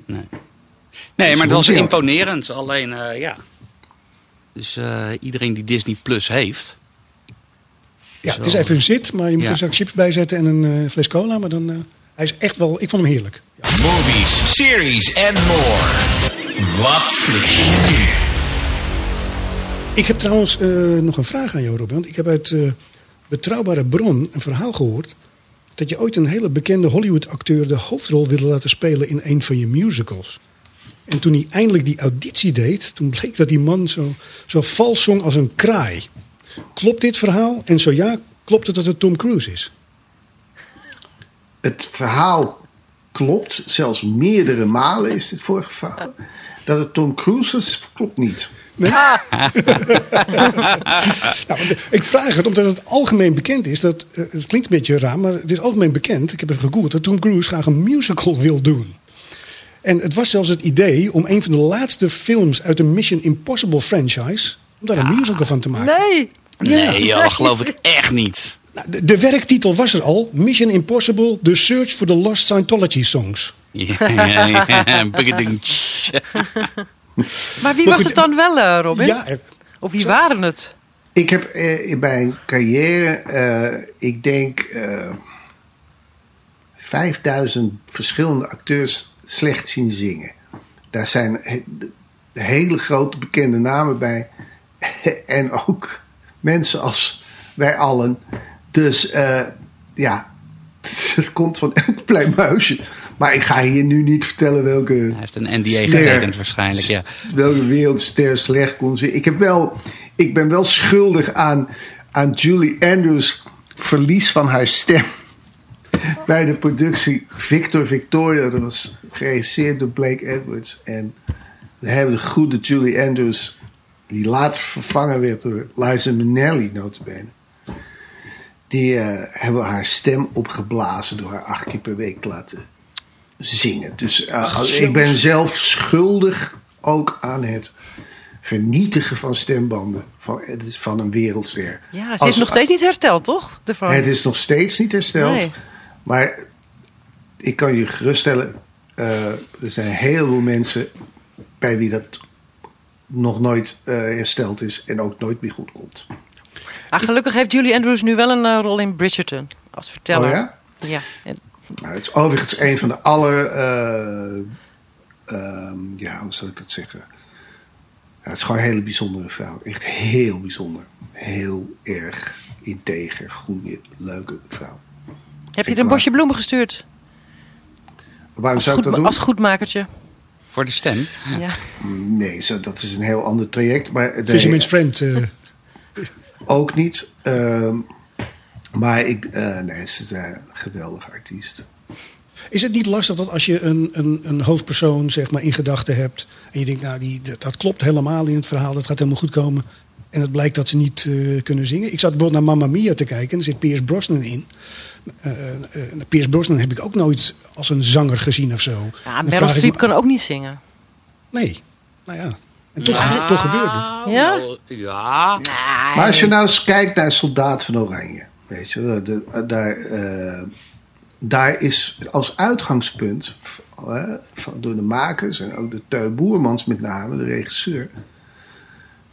Nee, nee maar het was imponerend. Alleen, eh, ja. Dus eh, iedereen die Disney Plus heeft... Ja, Zo. het is even een zit, maar je moet Ja. er zak chips bij zetten en een eh, fles cola. Maar dan, eh, hij is echt wel, ik vond hem heerlijk. Movies, series and more. Wat fliks je nu? Ik heb trouwens eh, nog een vraag aan jou, Robin. Want ik heb uit eh, betrouwbare bron een verhaal gehoord. dat je ooit een hele bekende Hollywood-acteur de hoofdrol wilde laten spelen in een van je musicals. En toen hij eindelijk die auditie deed, toen bleek dat die man zo, zo vals zong als een kraai. Klopt dit verhaal? En zo ja, klopt het dat het Tom Cruise is? Het verhaal klopt. Zelfs meerdere malen is dit voorgevallen. Dat het Tom Cruise is, klopt niet. Nou, want, eh, ik vraag het omdat het algemeen bekend is. Dat, eh, het klinkt een beetje raar, maar het is algemeen bekend. Ik heb het gegoogeld dat Tom Cruise graag een musical wil doen. En het was zelfs het idee om een van de laatste films uit de Mission Impossible franchise. om daar een musical van te maken. Nee! Nee, joh, dat geloof ik echt niet. Nou, de, de werktitel was er al: Mission Impossible: The Search for the Lost Scientology Songs. Ja, ja, ja. Maar wie Maar was goed, het dan wel, eh, Robin? Ja, eh, Of wie waren het? Ik heb eh, bij een carrière, eh, ik denk, eh 5000 verschillende acteurs slecht zien zingen. Daar zijn he- hele grote bekende namen bij. en ook mensen als wij allen. Dus eh, ja, het komt van elk klein muisje. Maar ik ga hier nu niet vertellen welke Hij heeft een NDA Ster. getekend waarschijnlijk, ja. welke wereldster slecht kon zingen. Ik, heb wel, ik ben wel schuldig aan, aan Julie Andrews' verlies van haar stem. bij de productie Victor Victoria. Dat was geregisseerd door Blake Edwards. En we hebben de goede Julie Andrews, die later vervangen werd door Liza Minnelli, notabene. Die eh, hebben haar stem opgeblazen door haar acht keer per week te laten zingen. Dus uh, Ach, ik ben zelf schuldig ook aan het vernietigen van stembanden van, van een wereldster. Ja, ze Als- is nog steeds niet hersteld, toch? Ervan. Het is nog steeds niet hersteld. Nee. Maar ik kan je geruststellen, eh, er zijn een heleboel mensen bij wie dat nog nooit eh, hersteld is en ook nooit meer goed komt. Ah, gelukkig heeft Julie Andrews nu wel een eh, rol in Bridgerton als verteller. Oh ja? Ja. Nou, het is overigens een van de aller, eh, ehm, ja, hoe zal ik dat zeggen? Ja, het is gewoon een hele bijzondere vrouw. Echt heel bijzonder. Heel erg integer, goede, leuke vrouw. Heb je er een bosje bloemen gestuurd? Waarom Als, zou ik dat doen? als goedmakertje. Voor de stem. Ja. Nee, zo, dat is een heel ander traject. Maar nee, Fisherman's Friend. eh, ook niet. Ehm, maar ik, eh, nee, ze is een geweldige artiest. Is het niet lastig dat als je een, een, een hoofdpersoon zeg maar, in gedachten hebt. en je denkt, nou, die, dat, dat klopt helemaal in het verhaal, dat gaat helemaal goed komen. en het blijkt dat ze niet eh, kunnen zingen. Ik zat bijvoorbeeld naar Mamma Mia te kijken en er zit Piers Brosnan in. Eh, Piers Brosnan heb ik ook nooit als een zanger gezien of zo. Ja, Meryl Streep me- kan ook niet zingen. Nee, nou ja. En toch, toch gebeurt het. Ja? Ja. Maar als je nou eens kijkt naar Soldaat van Oranje. Weet je, de- de- daar, eh, daar is als uitgangspunt van, door de makers en ook de Teun Boermans met name, de regisseur.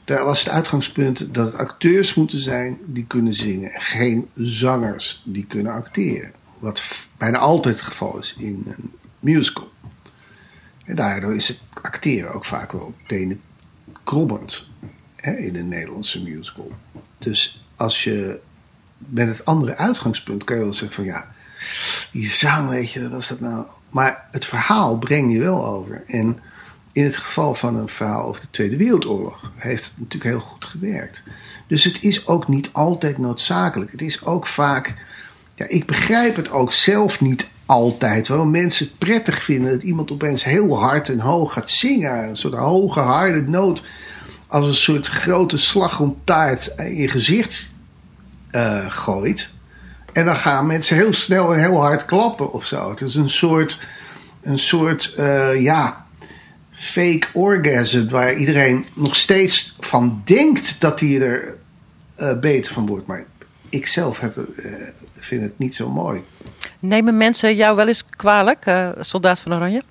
Daar was het uitgangspunt dat het acteurs moeten zijn die kunnen zingen. en Geen zangers die kunnen acteren. Wat bijna altijd het geval is in een musical. En daardoor is het acteren ook vaak wel tenen krommend hè, in een Nederlandse musical. Dus als je met het andere uitgangspunt kan je wel zeggen van ja, die zang, weet je, wat is dat nou? Maar het verhaal breng je wel over. En in het geval van een verhaal over de Tweede Wereldoorlog heeft het natuurlijk heel goed gewerkt. Dus het is ook niet altijd noodzakelijk. Het is ook vaak. Ja, ik begrijp het ook zelf niet altijd. Waarom mensen het prettig vinden dat iemand opeens heel hard en hoog gaat zingen. Een soort hoge, harde noot. Als een soort grote slagroomtaart in je gezicht eh, gooit. En dan gaan mensen heel snel en heel hard klappen of zo. Het is een soort, een soort eh, ja, fake orgasm waar iedereen nog steeds van denkt dat hij er eh, beter van wordt. Maar ik zelf heb, het, eh, vind het niet zo mooi. Nemen mensen jou wel eens kwalijk, eh, soldaat van Oranje?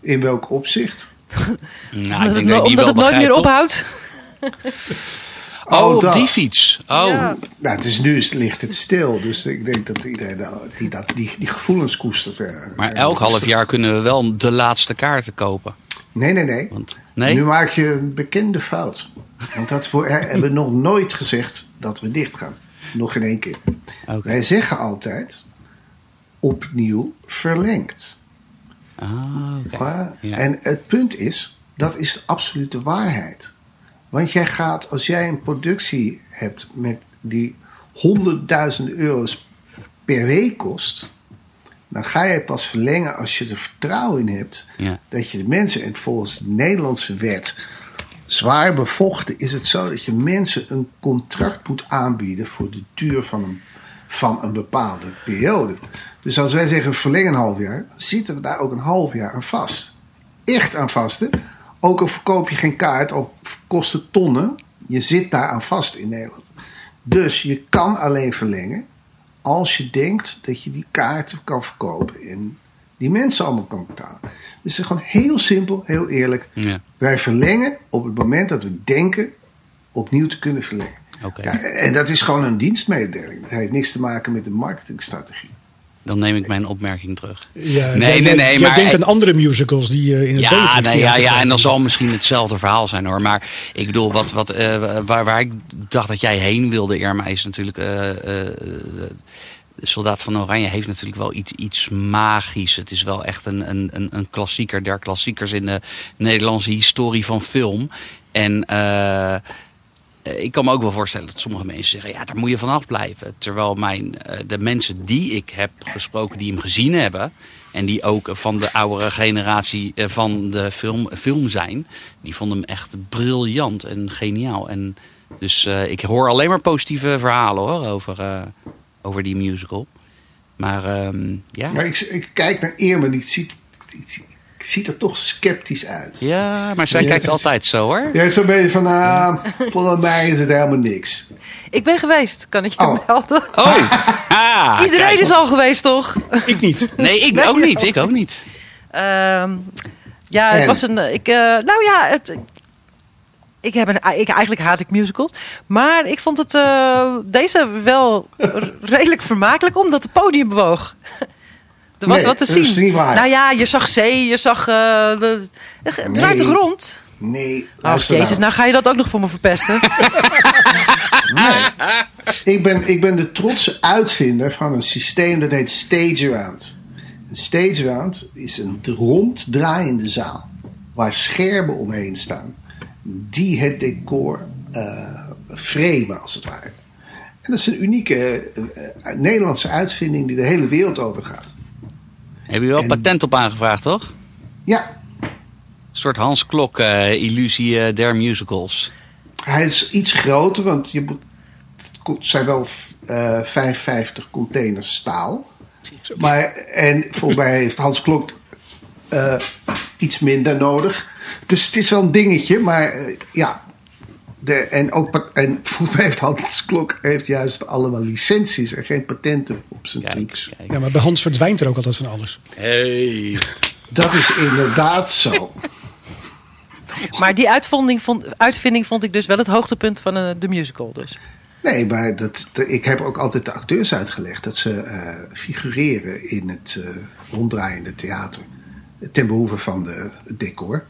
In welk opzicht? Nou, ik omdat het, denk no- dat omdat wel het nooit meer ophoudt? Oh, Oh, op dat. die fiets. Oh. Ja. Nou, het is nu is, ligt het stil. Dus ik denk dat iedereen die, dat, die, die gevoelens koestert. eh, Maar eh, elk half jaar kunnen we wel de laatste kaarten kopen. Nee, nee, nee. Want, nee? Nu maak je een bekende fout. Want dat voor, hebben we nog nooit gezegd dat we dicht gaan. Nog in één keer. Oké. Wij zeggen altijd opnieuw verlengd. Ah, oké. Maar- Ja. En het punt is, dat is de absolute waarheid. Want jij gaat, als jij een productie hebt met die honderdduizenden euro's per week kost, dan ga je pas verlengen als je er vertrouwen in hebt Ja. dat je de mensen, en volgens de Nederlandse wet, zwaar bevochten, is het zo dat je mensen een contract moet aanbieden voor de duur van een, van een bepaalde periode. Dus als wij zeggen verleng een half jaar, zitten we daar ook een half jaar aan vast. Echt aan vast. Hè? Ook al verkoop je geen kaart, al kost het tonnen, je zit daar aan vast in Nederland. Dus je kan alleen verlengen als je denkt dat je die kaarten kan verkopen en die mensen allemaal kan betalen. Dus het is gewoon heel simpel, heel eerlijk. Ja. Wij verlengen op het moment dat we denken opnieuw te kunnen verlengen. Ja, en dat is gewoon een dienstmededeling. Dat heeft niks te maken met de marketingstrategie. Dan neem ik mijn opmerking terug. Ja, Nee, nee, nee, jij maar- denkt aan andere musicals die eh, in het Ja, nee, ja, ja, en dan zal misschien hetzelfde verhaal zijn hoor. Maar ik bedoel, wat, wat, eh, waar, waar ik dacht dat jij heen wilde, Irma, is natuurlijk. eh, eh, de Soldaat van Oranje heeft natuurlijk wel iets, iets magisch. Het is wel echt een, een, een, een klassieker der klassiekers in de Nederlandse historie van film. En ik kan me ook wel voorstellen dat sommige mensen zeggen, ja, daar moet je vanaf blijven. Terwijl mijn, eh, de mensen die ik heb gesproken, die hem gezien hebben, en die ook van de oudere generatie eh, van de film, film zijn, die vonden hem echt briljant en geniaal. En dus eh, ik hoor alleen maar positieve verhalen hoor, over, eh, over die musical. Maar ehm, ja. Maar ik, ik kijk naar Irma die ziet, ziet er toch sceptisch uit. ja, maar zij Ja, kijkt altijd zo hoor. Ja, zo'n beetje van, ah, volgens mij is het helemaal niks. Ik ben geweest, kan ik je Oh. melden. Oh, ah, Iedereen kijk. is al geweest, toch? Ik niet. Nee, ik ook niet. Ik ook niet. Ehm, ja, het En? was een. Ik, eh, nou ja, het, ik heb een, ik, eigenlijk haat ik musicals. Maar ik vond het eh, deze wel redelijk vermakelijk, omdat het podium bewoog. Er was Nee, wat te dat zien. is niet waar. Nou ja, je zag zee, je zag. eh, de, het draait Nee. toch rond? Nee, Oh, jezus, nou. nou ga je dat ook nog voor me verpesten. Ik ben, ik ben de trotse uitvinder van een systeem dat heet Stage Around. Een Stage Around is een ronddraaiende zaal waar schermen omheen staan die het decor eh framen als het ware. En dat is een unieke eh, Nederlandse uitvinding die de hele wereld overgaat. Heb je wel En- patent op aangevraagd, toch? Ja, Een soort Hans Klok eh, illusie eh, der musicals. hij is iets groter, want je moet, het zijn wel eh 55 containers staal. Maar, en volgens mij heeft Hans Klok iets minder nodig. Dus het is wel een dingetje, maar ja. De, en, ook, en volgens mij heeft Hans Klok heeft juist allemaal licenties en geen patenten op zijn Kijk, trucs. kijk. Ja, maar bij Hans verdwijnt er ook altijd van alles. Hey. Dat is inderdaad zo. maar die uitvinding vond, uitvinding vond ik dus wel het hoogtepunt van eh, de musical. Dus. Nee, maar dat, de- ik heb ook altijd de acteurs uitgelegd dat ze eh, figureren in het eh, ronddraaiende theater. Ten behoeve van de, het decor.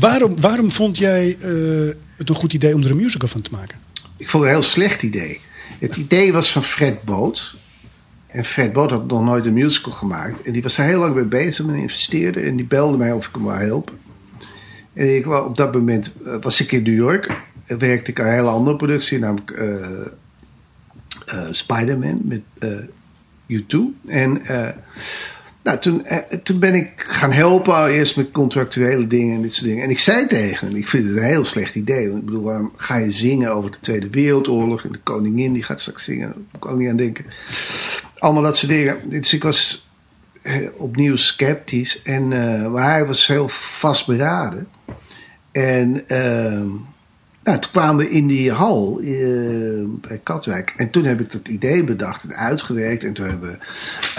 Waarom, waarom vond jij eh, het een goed idee om er een musical van te maken? Ik vond het een heel slecht idee. Het idee was van Fred Boot. En Fred Boot had nog nooit een musical gemaakt. En die was er heel lang mee bezig en investeerde. En die belde mij of ik hem wou helpen. En ik, op dat moment eh, was ik in New York. En werkte ik aan een hele andere productie, namelijk eh eh, Spider-Man met eh U2. En eh, nou, toen, eh, toen ben ik gaan helpen, eerst met contractuele dingen en dit soort dingen. En ik zei tegen hem, ik vind het een heel slecht idee. Want ik bedoel, waarom ga je zingen over de Tweede Wereldoorlog en de koningin die gaat straks zingen? Daar moet ik ook niet aan denken. Allemaal dat soort dingen. Dus ik was eh, opnieuw sceptisch. En, eh, maar hij was heel vastberaden. En ehm, nou, toen kwamen we in die hal bij Katwijk. En toen heb ik dat idee bedacht en uitgewerkt. En toen hebben we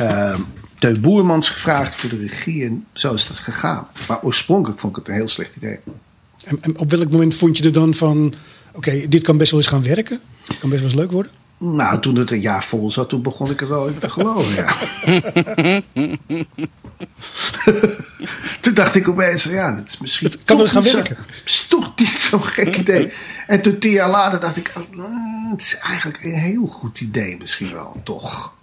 ehm Teun Boermans gevraagd voor de regie. En zo is dat gegaan. Maar oorspronkelijk vond ik het een heel slecht idee. En, en op welk moment vond je er dan van... Oké, dit kan best wel eens gaan werken. Kan best wel eens leuk worden. Nou, toen het een jaar vol zat, toen begon ik er wel in te geloven, ja. toen dacht ik opeens, ja, dat is misschien Het kan wel gaan werken. Het is toch niet zo'n gek idee. En toen tien jaar later dacht ik, oh, nou, het is eigenlijk een heel goed idee misschien wel, toch.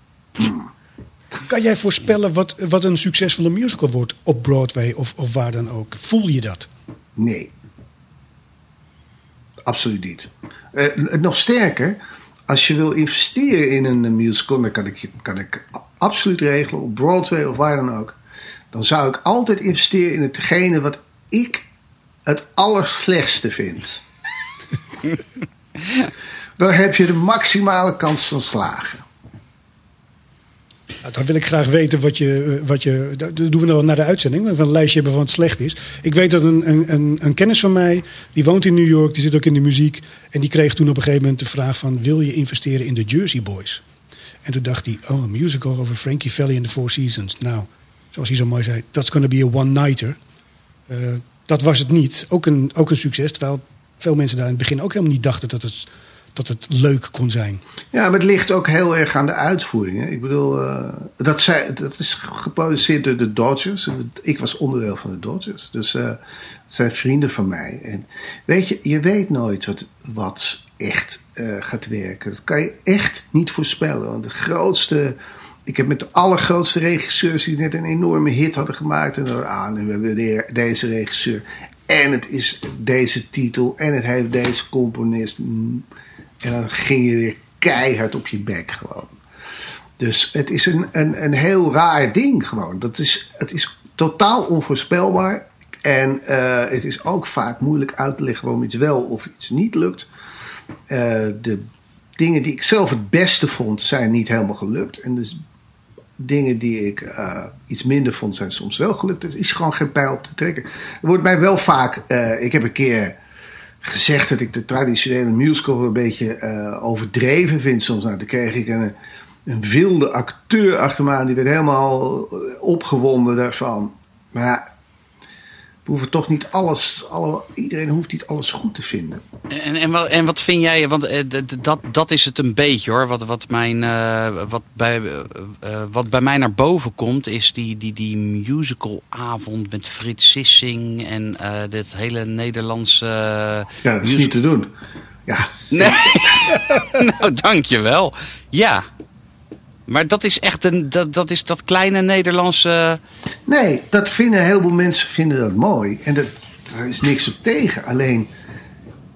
Kan jij voorspellen wat, wat een succesvolle musical wordt op Broadway of, of waar dan ook? Voel je dat? Nee. Absoluut niet. Eh, nog sterker, als je wil investeren in een musical, dan kan ik, kan ik absoluut regelen op Broadway of waar dan ook. Dan zou ik altijd investeren in hetgene wat ik het allerslechtste vind. dan heb je de maximale kans van slagen. Nou, dan wil ik graag weten wat je. eh, Wat je dat doen we nou naar de uitzending. Van een lijstje hebben van wat slecht is. Ik weet dat een, een, een, kennis van mij. die woont in New York. die zit ook in de muziek. En die kreeg toen op een gegeven moment de vraag: van, Wil je investeren in de Jersey Boys? En toen dacht hij: Oh, een musical over Frankie Valli and the Four Seasons. Nou, zoals hij zo mooi zei: That's gonna be a one-nighter. Eh, dat was het niet. Ook een, ook een succes. Terwijl veel mensen daar in het begin ook helemaal niet dachten dat het, dat het leuk kon zijn. Ja, maar het ligt ook heel erg aan de uitvoering. Hè. Ik bedoel, eh, dat, zij, dat is geproduceerd door de Dodgers. Ik was onderdeel van de Dodgers. Dus eh, het zijn vrienden van mij. En weet je, je weet nooit wat, wat echt eh, gaat werken. Dat kan je echt niet voorspellen. Want de grootste... Ik heb met de allergrootste regisseurs die net een enorme hit hadden gemaakt. En dan, ah, nu hebben we de- deze regisseur. En het is deze titel. En het heeft deze componist. En dan ging je weer keihard op je bek gewoon. Dus het is een, een, een heel raar ding gewoon. Dat is, het is totaal onvoorspelbaar. En eh, het is ook vaak moeilijk uit te leggen waarom iets wel of iets niet lukt. Eh, de dingen die ik zelf het beste vond, zijn niet helemaal gelukt. En dus dingen die ik eh, iets minder vond, zijn soms wel gelukt. Er is gewoon geen pijl op te trekken. Er wordt mij wel vaak. ik heb een keer gezegd dat ik de traditionele musical een beetje overdreven vind soms. Nou, dan kreeg ik een, een wilde acteur achter me aan. Die werd helemaal opgewonden daarvan. Maar we hoeven toch niet alles, alle, iedereen hoeft niet alles goed te vinden. En, en, wat, en wat vind jij, want eh, dat, dat is het een beetje hoor, wat, wat, mijn, uh, wat, bij, uh, wat bij mij naar boven komt, is die, die, die musicalavond met Frits Sissing en uh, dit hele Nederlandse... ja, dat is niet te doen. Ja. Nee, nou dankjewel. Ja, maar dat is echt een, dat, dat, is dat kleine Nederlandse. Nee, dat vinden heel veel mensen vinden dat mooi. En dat, daar is niks op tegen. Alleen,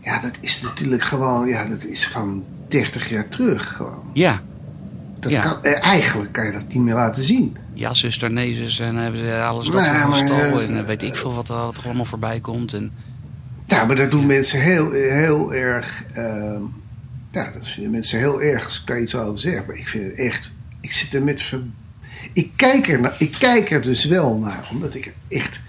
ja, dat is natuurlijk gewoon, ja, dat is van 30 jaar terug gewoon. Ja. Dat Kan, eh, eigenlijk kan je dat niet meer laten zien. Ja, zuster, nee, zus, en hebben ze alles dat nou, maar, uh, en weet ik veel wat, wat er allemaal voorbij komt. En... Ja, maar dat doen mensen heel, heel erg. Uh, ja, dat vinden mensen heel erg als ik daar iets over zeg. Maar ik vind het echt ik zit er met. Ver... Ik, kijk er, naar, ik kijk er dus wel naar, omdat ik echt.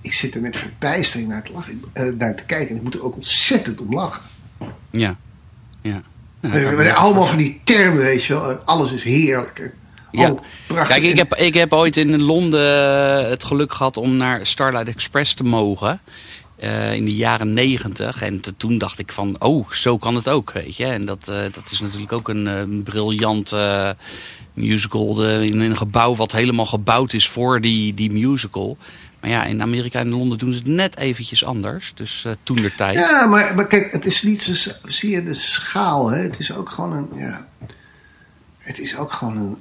Ik zit er met verbijstering naar te, lachen, uh, naar te kijken en ik moet er ook ontzettend om lachen. Ja, ja. ja allemaal van die termen, weet je wel. Alles is heerlijk. Ja. Oh, Kijk, ik heb, ik heb ooit in Londen het geluk gehad om naar Starlight Express te mogen. Uh, in de jaren negentig. En toen dacht ik van, oh, zo kan het ook, weet je. En dat, uh, dat is natuurlijk ook een, een briljant musical de, in een gebouw wat helemaal gebouwd is voor die, die musical. Maar ja, in Amerika en Londen doen ze het net eventjes anders. Dus toen de tijd. Ja, maar, maar kijk, het is niet zo. Zie je de schaal, hè? Het is ook gewoon een. Ja, het is ook gewoon een,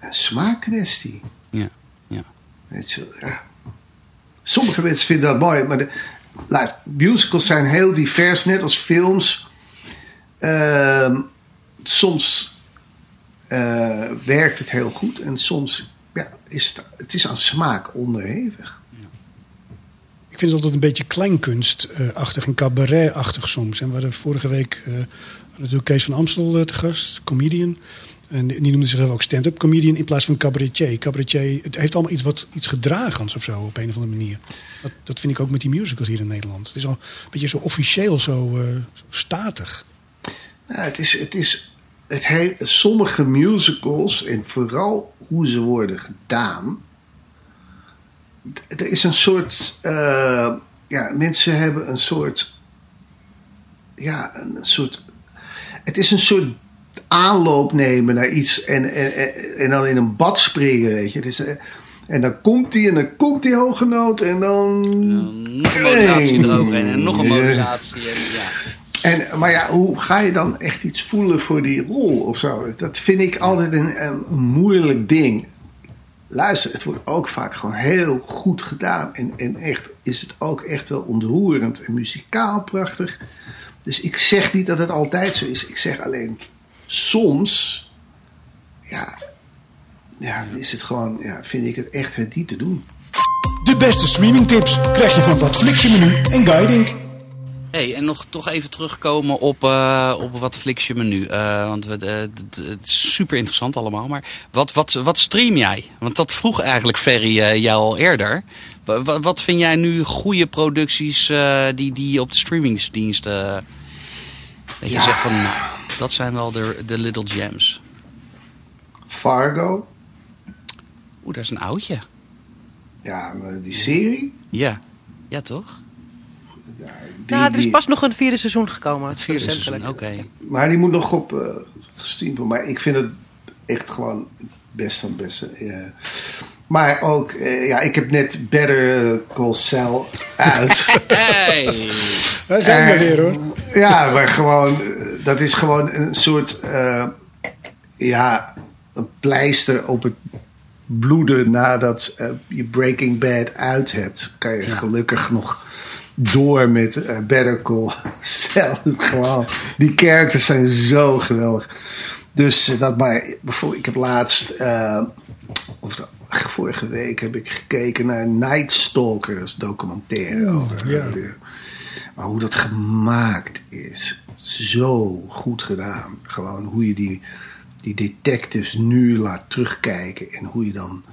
een, smaakkwestie. Ja, ja. Weet je, ja. Sommige mensen vinden dat mooi, maar de, luister, musicals zijn heel divers, net als films. Uh, soms uh, werkt het heel goed. En soms ja, is het, het is aan smaak onderhevig. Ik vind het altijd een beetje kleinkunstachtig en cabaretachtig soms. En we hadden vorige week uh, natuurlijk Kees van Amstel uh, te gast, comedian. En die noemde zichzelf ook stand-up comedian in plaats van cabaretier. Cabaretier, het heeft allemaal iets, wat, iets gedragens of zo op een of andere manier. Dat, dat vind ik ook met die musicals hier in Nederland. Het is al een beetje zo officieel, zo, zo statig. Het, is, het is het he, sommige musicals, en vooral hoe ze worden gedaan. Er is een soort. Uh, ja, mensen hebben een soort. Ja, een soort. Het is een soort aanloop nemen naar iets en, en, en dan in een bad springen, weet je. Eh, en dan komt hij en dan komt die hoge noot en dan... nog een modulatie eroverheen en nog een modulatie. En, ja. En, maar ja, hoe ga je dan echt iets voelen voor die rol of zo? Dat vind ik altijd een, een moeilijk ding. Luister, het wordt ook vaak gewoon heel goed gedaan. En, en echt is het ook echt wel ontroerend en muzikaal prachtig. Dus ik zeg niet dat het altijd zo is. Ik zeg alleen, soms, ja, ja is het gewoon, ja, vind ik het echt het niet te doen. De beste streamingtips krijg je van wat Flixje menu en guiding. Hey, en nog toch even terugkomen op, uh, op wat Flix je menu. Uh, want we, uh, het is super interessant allemaal. Maar wat, wat, wat stream jij? Want dat vroeg eigenlijk Ferry jou al eerder. Wat, wat vind jij nu goede producties die, die op de streamingsdiensten... dat je zegt van, nou, dat zijn wel de, de little gems. Fargo. Oeh, dat is een oudje. Ja, die serie? Ja, ja toch? ja, er is pas nog een vierde seizoen gekomen. Het vierde seizoen, oké. Maar die moet nog op uh, worden. Maar ik vind het echt gewoon best van het beste. Maar ook, uh, ja, ik heb net Better Call Saul uit. hey! Daar zijn we weer hoor. Ja, maar gewoon, dat is gewoon een soort, uh, ja, een pleister op het bloeden nadat je Breaking Bad uit hebt. Kan je ja. gelukkig nog door met eh, Better Call Saul. Gewoon, die characters zijn zo geweldig. Dus eh, dat maar, bijvoorbeeld, ik heb laatst, eh, of de- vorige week heb ik gekeken naar Night Stalkers documentaire. over, ja. de- maar hoe dat gemaakt is, zo goed gedaan. Gewoon hoe je die, die detectives nu laat terugkijken en hoe je dan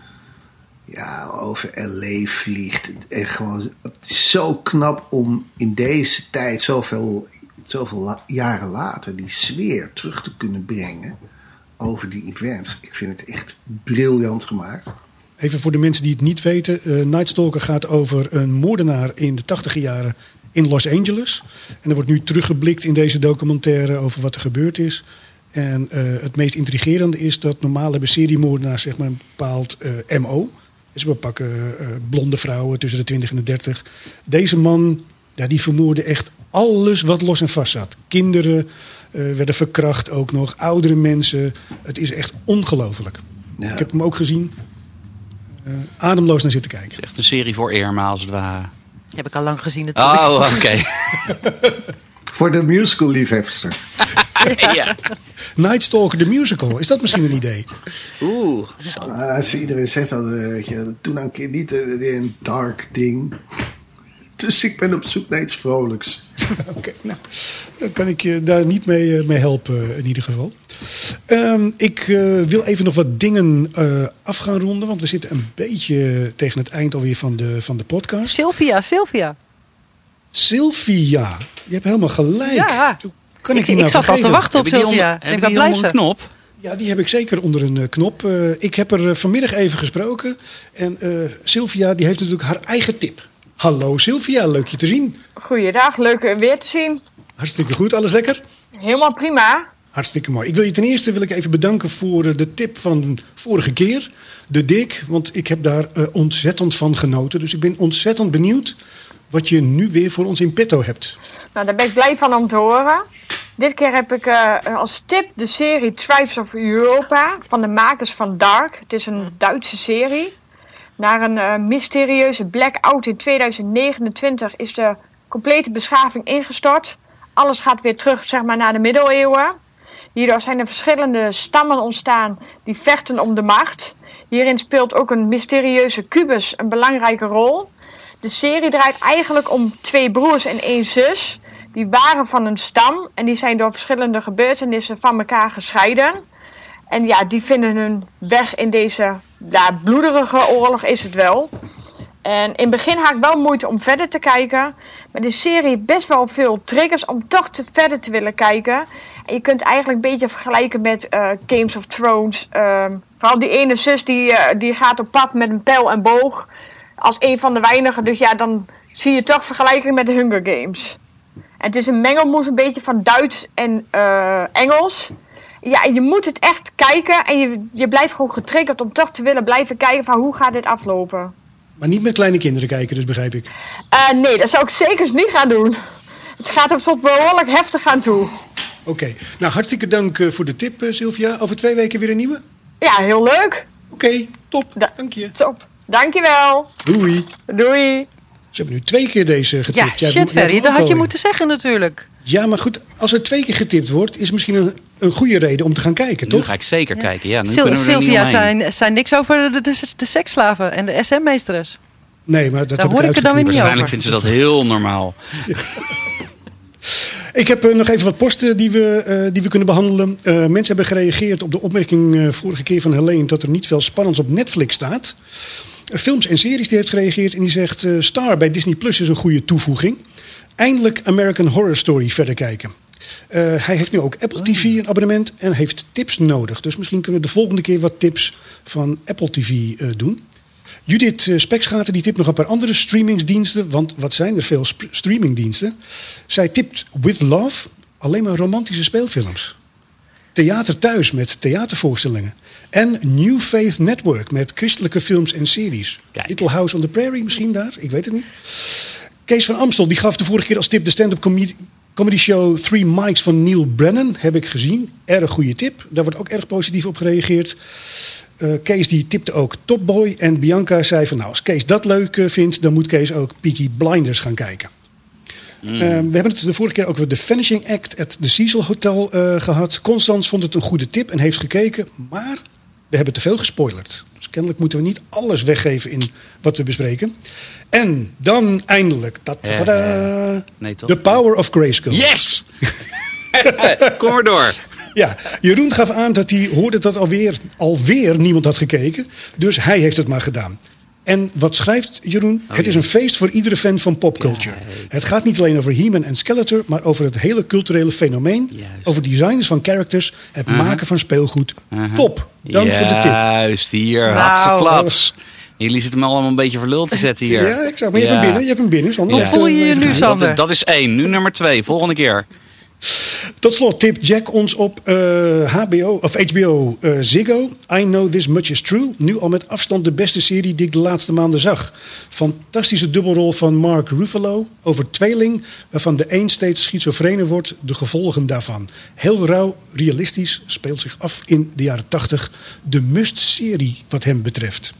ja, over LA vliegt. En gewoon, het is zo knap om in deze tijd, zoveel, zoveel la- jaren later, die sfeer terug te kunnen brengen over die events. Ik vind het echt briljant gemaakt. Even voor de mensen die het niet weten. eh Night Stalker gaat over een moordenaar in de tachtige jaren in Los Angeles. En er wordt nu teruggeblikt in deze documentaire over wat er gebeurd is. En eh, het meest intrigerende is dat normaal hebben seriemoordenaars zeg maar, een bepaald eh, MO. Dus we pakken blonde vrouwen tussen de 20 en de 30. Deze man, ja, die vermoorde echt alles wat los en vast zat. Kinderen werden verkracht ook nog, oudere mensen. Het is echt ongelooflijk. Ja. Ik heb hem ook gezien. Eh, ademloos naar zitten kijken. Echt een serie voor Irma als het ware. Heb ik al lang gezien natuurlijk. Oh, oké. Voor de musical liefhebster. ja. Night Stalker, de musical. Is dat misschien een idee? Oeh. Ah, als iedereen zegt dat, eh, weet je, doe nou een keer niet eh, weer een dark ding. Dus ik ben op zoek naar iets vrolijks. Oké, nou, dan kan ik je daar niet mee, eh, mee helpen eh, in ieder geval. Ehm, ik eh, wil even nog wat dingen eh, af gaan ronden. Want we zitten een beetje tegen het eind alweer van de, van de podcast. Sylvia, Sylvia. Sylvia, je hebt helemaal gelijk. Ja. Hoe Kan ik, Ik, ik nou zat al te wachten op Sylvia. Ik heb ben blij een ze. knop? Ja, die heb ik zeker onder een eh, knop. Eh, ik heb er vanmiddag even gesproken. En eh, Sylvia die heeft natuurlijk haar eigen tip. Hallo Sylvia, leuk je te zien. Goeiedag, leuk weer te zien. Hartstikke goed, alles lekker? Helemaal prima. Hartstikke mooi. Ik wil je ten eerste wil ik even bedanken voor eh, de tip van vorige keer. De dik, want ik heb daar eh, ontzettend van genoten. Dus ik ben ontzettend benieuwd wat je nu weer voor ons in petto hebt. Nou, daar ben ik blij van om te horen. Dit keer heb ik eh, als tip de serie Tribes of Europa van de makers van Dark. Het is een Duitse serie. Na een eh, mysterieuze blackout in 2029 is de complete beschaving ingestort. Alles gaat weer terug zeg maar, naar de middeleeuwen. Hierdoor zijn er verschillende stammen ontstaan die vechten om de macht. Hierin speelt ook een mysterieuze kubus een belangrijke rol. De serie draait eigenlijk om twee broers en één zus. Die waren van een stam en die zijn door verschillende gebeurtenissen van elkaar gescheiden. En ja, die vinden hun weg in deze ja, bloederige oorlog is het wel. En in het begin had ik wel moeite om verder te kijken. Maar de serie heeft best wel veel triggers om toch te verder te willen kijken. En je kunt eigenlijk een beetje vergelijken met eh, Games of Thrones. Ehm, vooral die ene zus die, eh, die gaat op pad met een pijl en boog. Als een van de weinigen. Dus ja, dan zie je toch vergelijking met de Hunger Games. En het is een mengelmoes een beetje van Duits en eh, Engels. Ja, en je moet het echt kijken. En je, je blijft gewoon getriggerd om toch te willen blijven kijken van hoe gaat dit aflopen. Maar niet met kleine kinderen kijken, dus begrijp ik. Eh, nee, dat zou ik zeker niet gaan doen. Het gaat er tot behoorlijk heftig aan toe. Oké, nou hartstikke dank eh, voor de tip eh, Sylvia. Over twee weken weer een nieuwe? Ja, heel leuk. Oké, top. Da- Dank je. Top. Dankjewel. Doei. Doei. Ze hebben nu twee keer deze getipt. Ja, Jij shit Ferry, dat had je moeten zeggen natuurlijk. Ja, maar goed, als er twee keer getipt wordt, is misschien een, een goede reden om te gaan kijken, Nu toch? ga ik zeker kijken. Ja, nu Sil- kunnen we er niet Sylvia zijn, zijn niks over de, de, de seksslaven en de SM-meesteres. Nee, maar dat Daar heb hoor ik ik er dan weer niet Waarschijnlijk over. vinden ze dat heel normaal. Ik heb eh, nog even wat posten die we, eh, die we kunnen behandelen. Eh, mensen hebben gereageerd op de opmerking eh, vorige keer van Helene dat er niet veel spannends op Netflix staat. Films en series die heeft gereageerd en die zegt eh, Star bij Disney Plus is een goede toevoeging. Eindelijk American Horror Story verder kijken. Eh, hij heeft nu ook Apple TV een abonnement en heeft tips nodig. Dus misschien kunnen we de volgende keer wat tips van Apple TV eh, doen. Judith eh, Spekschaten die tipt nog een paar andere streamingsdiensten. Want wat zijn er veel streamingdiensten? Zij tipt With Love alleen maar romantische speelfilms. Theater Thuis met theatervoorstellingen. En New Faith Network met christelijke films en series. Kijk. Little House on the Prairie misschien daar? Ik weet het niet. Kees van Amstel die gaf de vorige keer als tip de stand-up comedy, comedy show Three Mics van Neil Brennan. Heb ik gezien. Erg goede tip. Daar wordt ook erg positief op gereageerd. Eh, Kees die tipte ook Top Boy. En Bianca zei van nou als Kees dat leuk eh, vindt, dan moet Kees ook Peaky Blinders gaan kijken. we hebben het de vorige keer ook over de Vanishing Act at the Cecil Hotel eh, gehad. Constans vond het een goede tip en heeft gekeken. Maar we hebben te veel gespoilerd. Dus kennelijk moeten we niet alles weggeven in wat we bespreken. En dan eindelijk. Eh, nee, toch? The Power of Grayskull. Yes! Kom maar door. Ja, Jeroen gaf aan dat hij hoorde dat alweer, alweer niemand had gekeken. Dus hij heeft het maar gedaan. En wat schrijft Jeroen? het is een feest voor iedere fan van popculture. Het gaat niet alleen over He-Man en Skeletor, maar over het hele culturele fenomeen. Juist. Over designs van characters, het maken van speelgoed. Top, dank voor de tip. Juist, hier. Nou. Hatse flats. Jullie zitten me allemaal een beetje voor lul te zetten hier. Ja, ik zou, maar je Ja. hebt hem binnen, je hebt hem binnen. Sander. Ja. Voel je je nu. Sander? Dat, dat is één. Nu nummer twee. Volgende keer. Tot slot tip Jack ons op eh, HBO, of HBO eh, Ziggo. I Know This Much Is True. Nu al met afstand de beste serie die ik de laatste maanden zag. Fantastische dubbelrol van Mark Ruffalo over tweeling... waarvan de een steeds schizofrener wordt, de gevolgen daarvan. Heel rauw, realistisch, speelt zich af in de jaren 80. De must-serie wat hem betreft.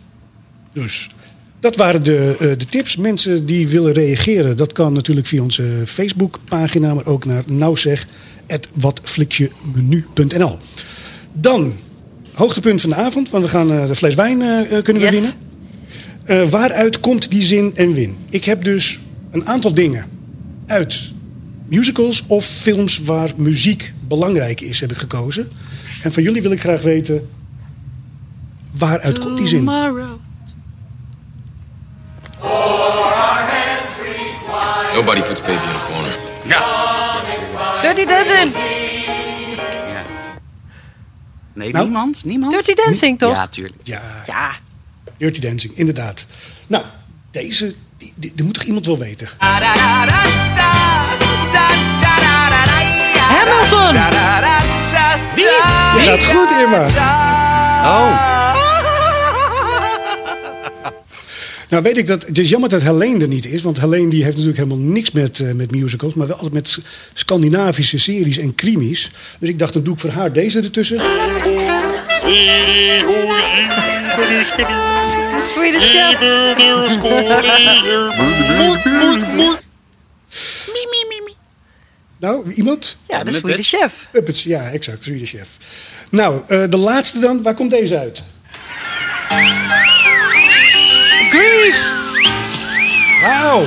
Dus dat waren de, eh, de tips. Mensen die willen reageren, dat kan natuurlijk via onze Facebookpagina, maar ook naar nauwzeg.watfliksjemenu.nl. Dan, hoogtepunt van de avond, want we gaan eh, de fles wijn eh, kunnen we Yes. winnen. Waaruit komt die zin en win? Ik heb dus een aantal dingen uit musicals of films waar muziek belangrijk is, heb ik gekozen. En van jullie wil ik graag weten, waaruit komt die zin? Nobody puts baby in a corner. Dirty Dancing. Nee, Nou? niemand? Niemand? Dirty Dancing, toch? Ja, tuurlijk. Ja, Ja. Dirty Dancing, inderdaad. Nou, deze, die, die, die moet toch iemand wel weten? Hamilton. Je gaat goed, Irma. Oh, Nou weet ik dat, het is jammer dat Helene er niet is. Want Helene die heeft natuurlijk helemaal niks met, eh, met musicals. Maar wel altijd met Scandinavische series en krimis. Dus ik dacht, dan doe ik voor haar deze ertussen. Swedish Chef. Nou, iemand? Ja, de. Swedish Chef. Puppets, ja, exact. Swedish Chef. Nou, eh, de laatste dan. Waar komt deze uit? Grease. Wauw.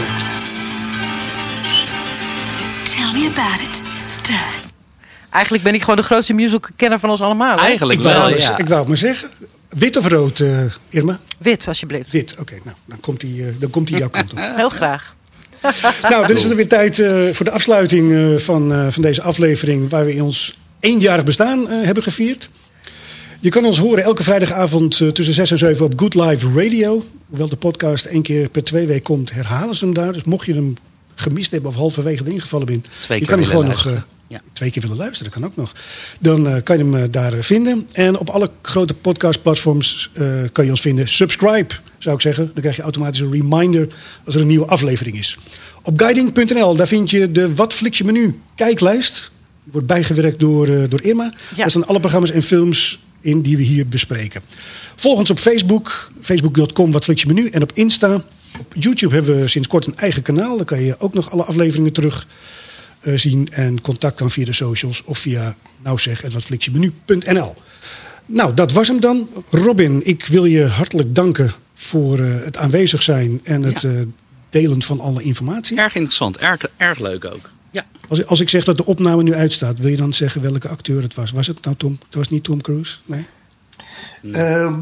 Tell me about it. Stud. Eigenlijk ben ik gewoon de grootste musical-kenner van ons allemaal. hè? eigenlijk Ik wel, ja. ik wou het maar zeggen. Wit of rood, eh, Irma? Wit, alsjeblieft. Wit, oké. nou, dan komt hij eh, dan komt hij jouw kant op. Heel graag. Nou, dan is het weer tijd eh, voor de afsluiting eh, van, eh, van deze aflevering... waar we in ons eenjarig bestaan eh, hebben gevierd. Je kan ons horen elke vrijdagavond eh, tussen 6 en 7 op Good Live Radio. Hoewel de podcast één keer per twee weken komt, herhalen ze hem daar. Dus mocht je hem gemist hebben of halverwege erin gevallen bent... Twee je kan hem gewoon nog... luisteren. eh, Ja. Twee keer willen luisteren, kan ook nog. Dan eh, kan je hem daar vinden. En op alle grote podcastplatforms kan je ons vinden. Subscribe, zou ik zeggen. Dan krijg je automatisch een reminder als er een nieuwe aflevering is. Op guiding.nl, daar vind je de Wat Fliks je menu kijklijst. Die wordt bijgewerkt door, door Irma. Daar staan alle programma's en films in die we hier bespreken. Volg ons op Facebook, facebook.com Wat je menu. En op Insta. Op YouTube hebben we sinds kort een eigen kanaal. Daar kan je ook nog alle afleveringen terug eh, zien. En contact kan via de socials of via nauwzeg.watfliksjemenu.nl. Nou, dat was hem dan. Robin, ik wil je hartelijk danken voor eh, het aanwezig zijn en het Ja. eh, delen van alle informatie. Erg interessant. Erg, erg leuk ook. Ja. Als, als ik zeg dat de opname nu uitstaat, wil je dan zeggen welke acteur het was? Was het nou Tom? Het was niet Tom Cruise? Nee? Ehm,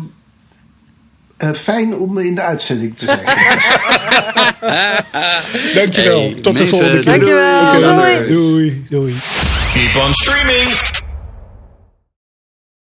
eh, fijn om in de uitzending te zijn. Dankjewel. Hey, Tot de volgende keer. Dankjewel. Doei. Doei. Doei. Keep on streaming.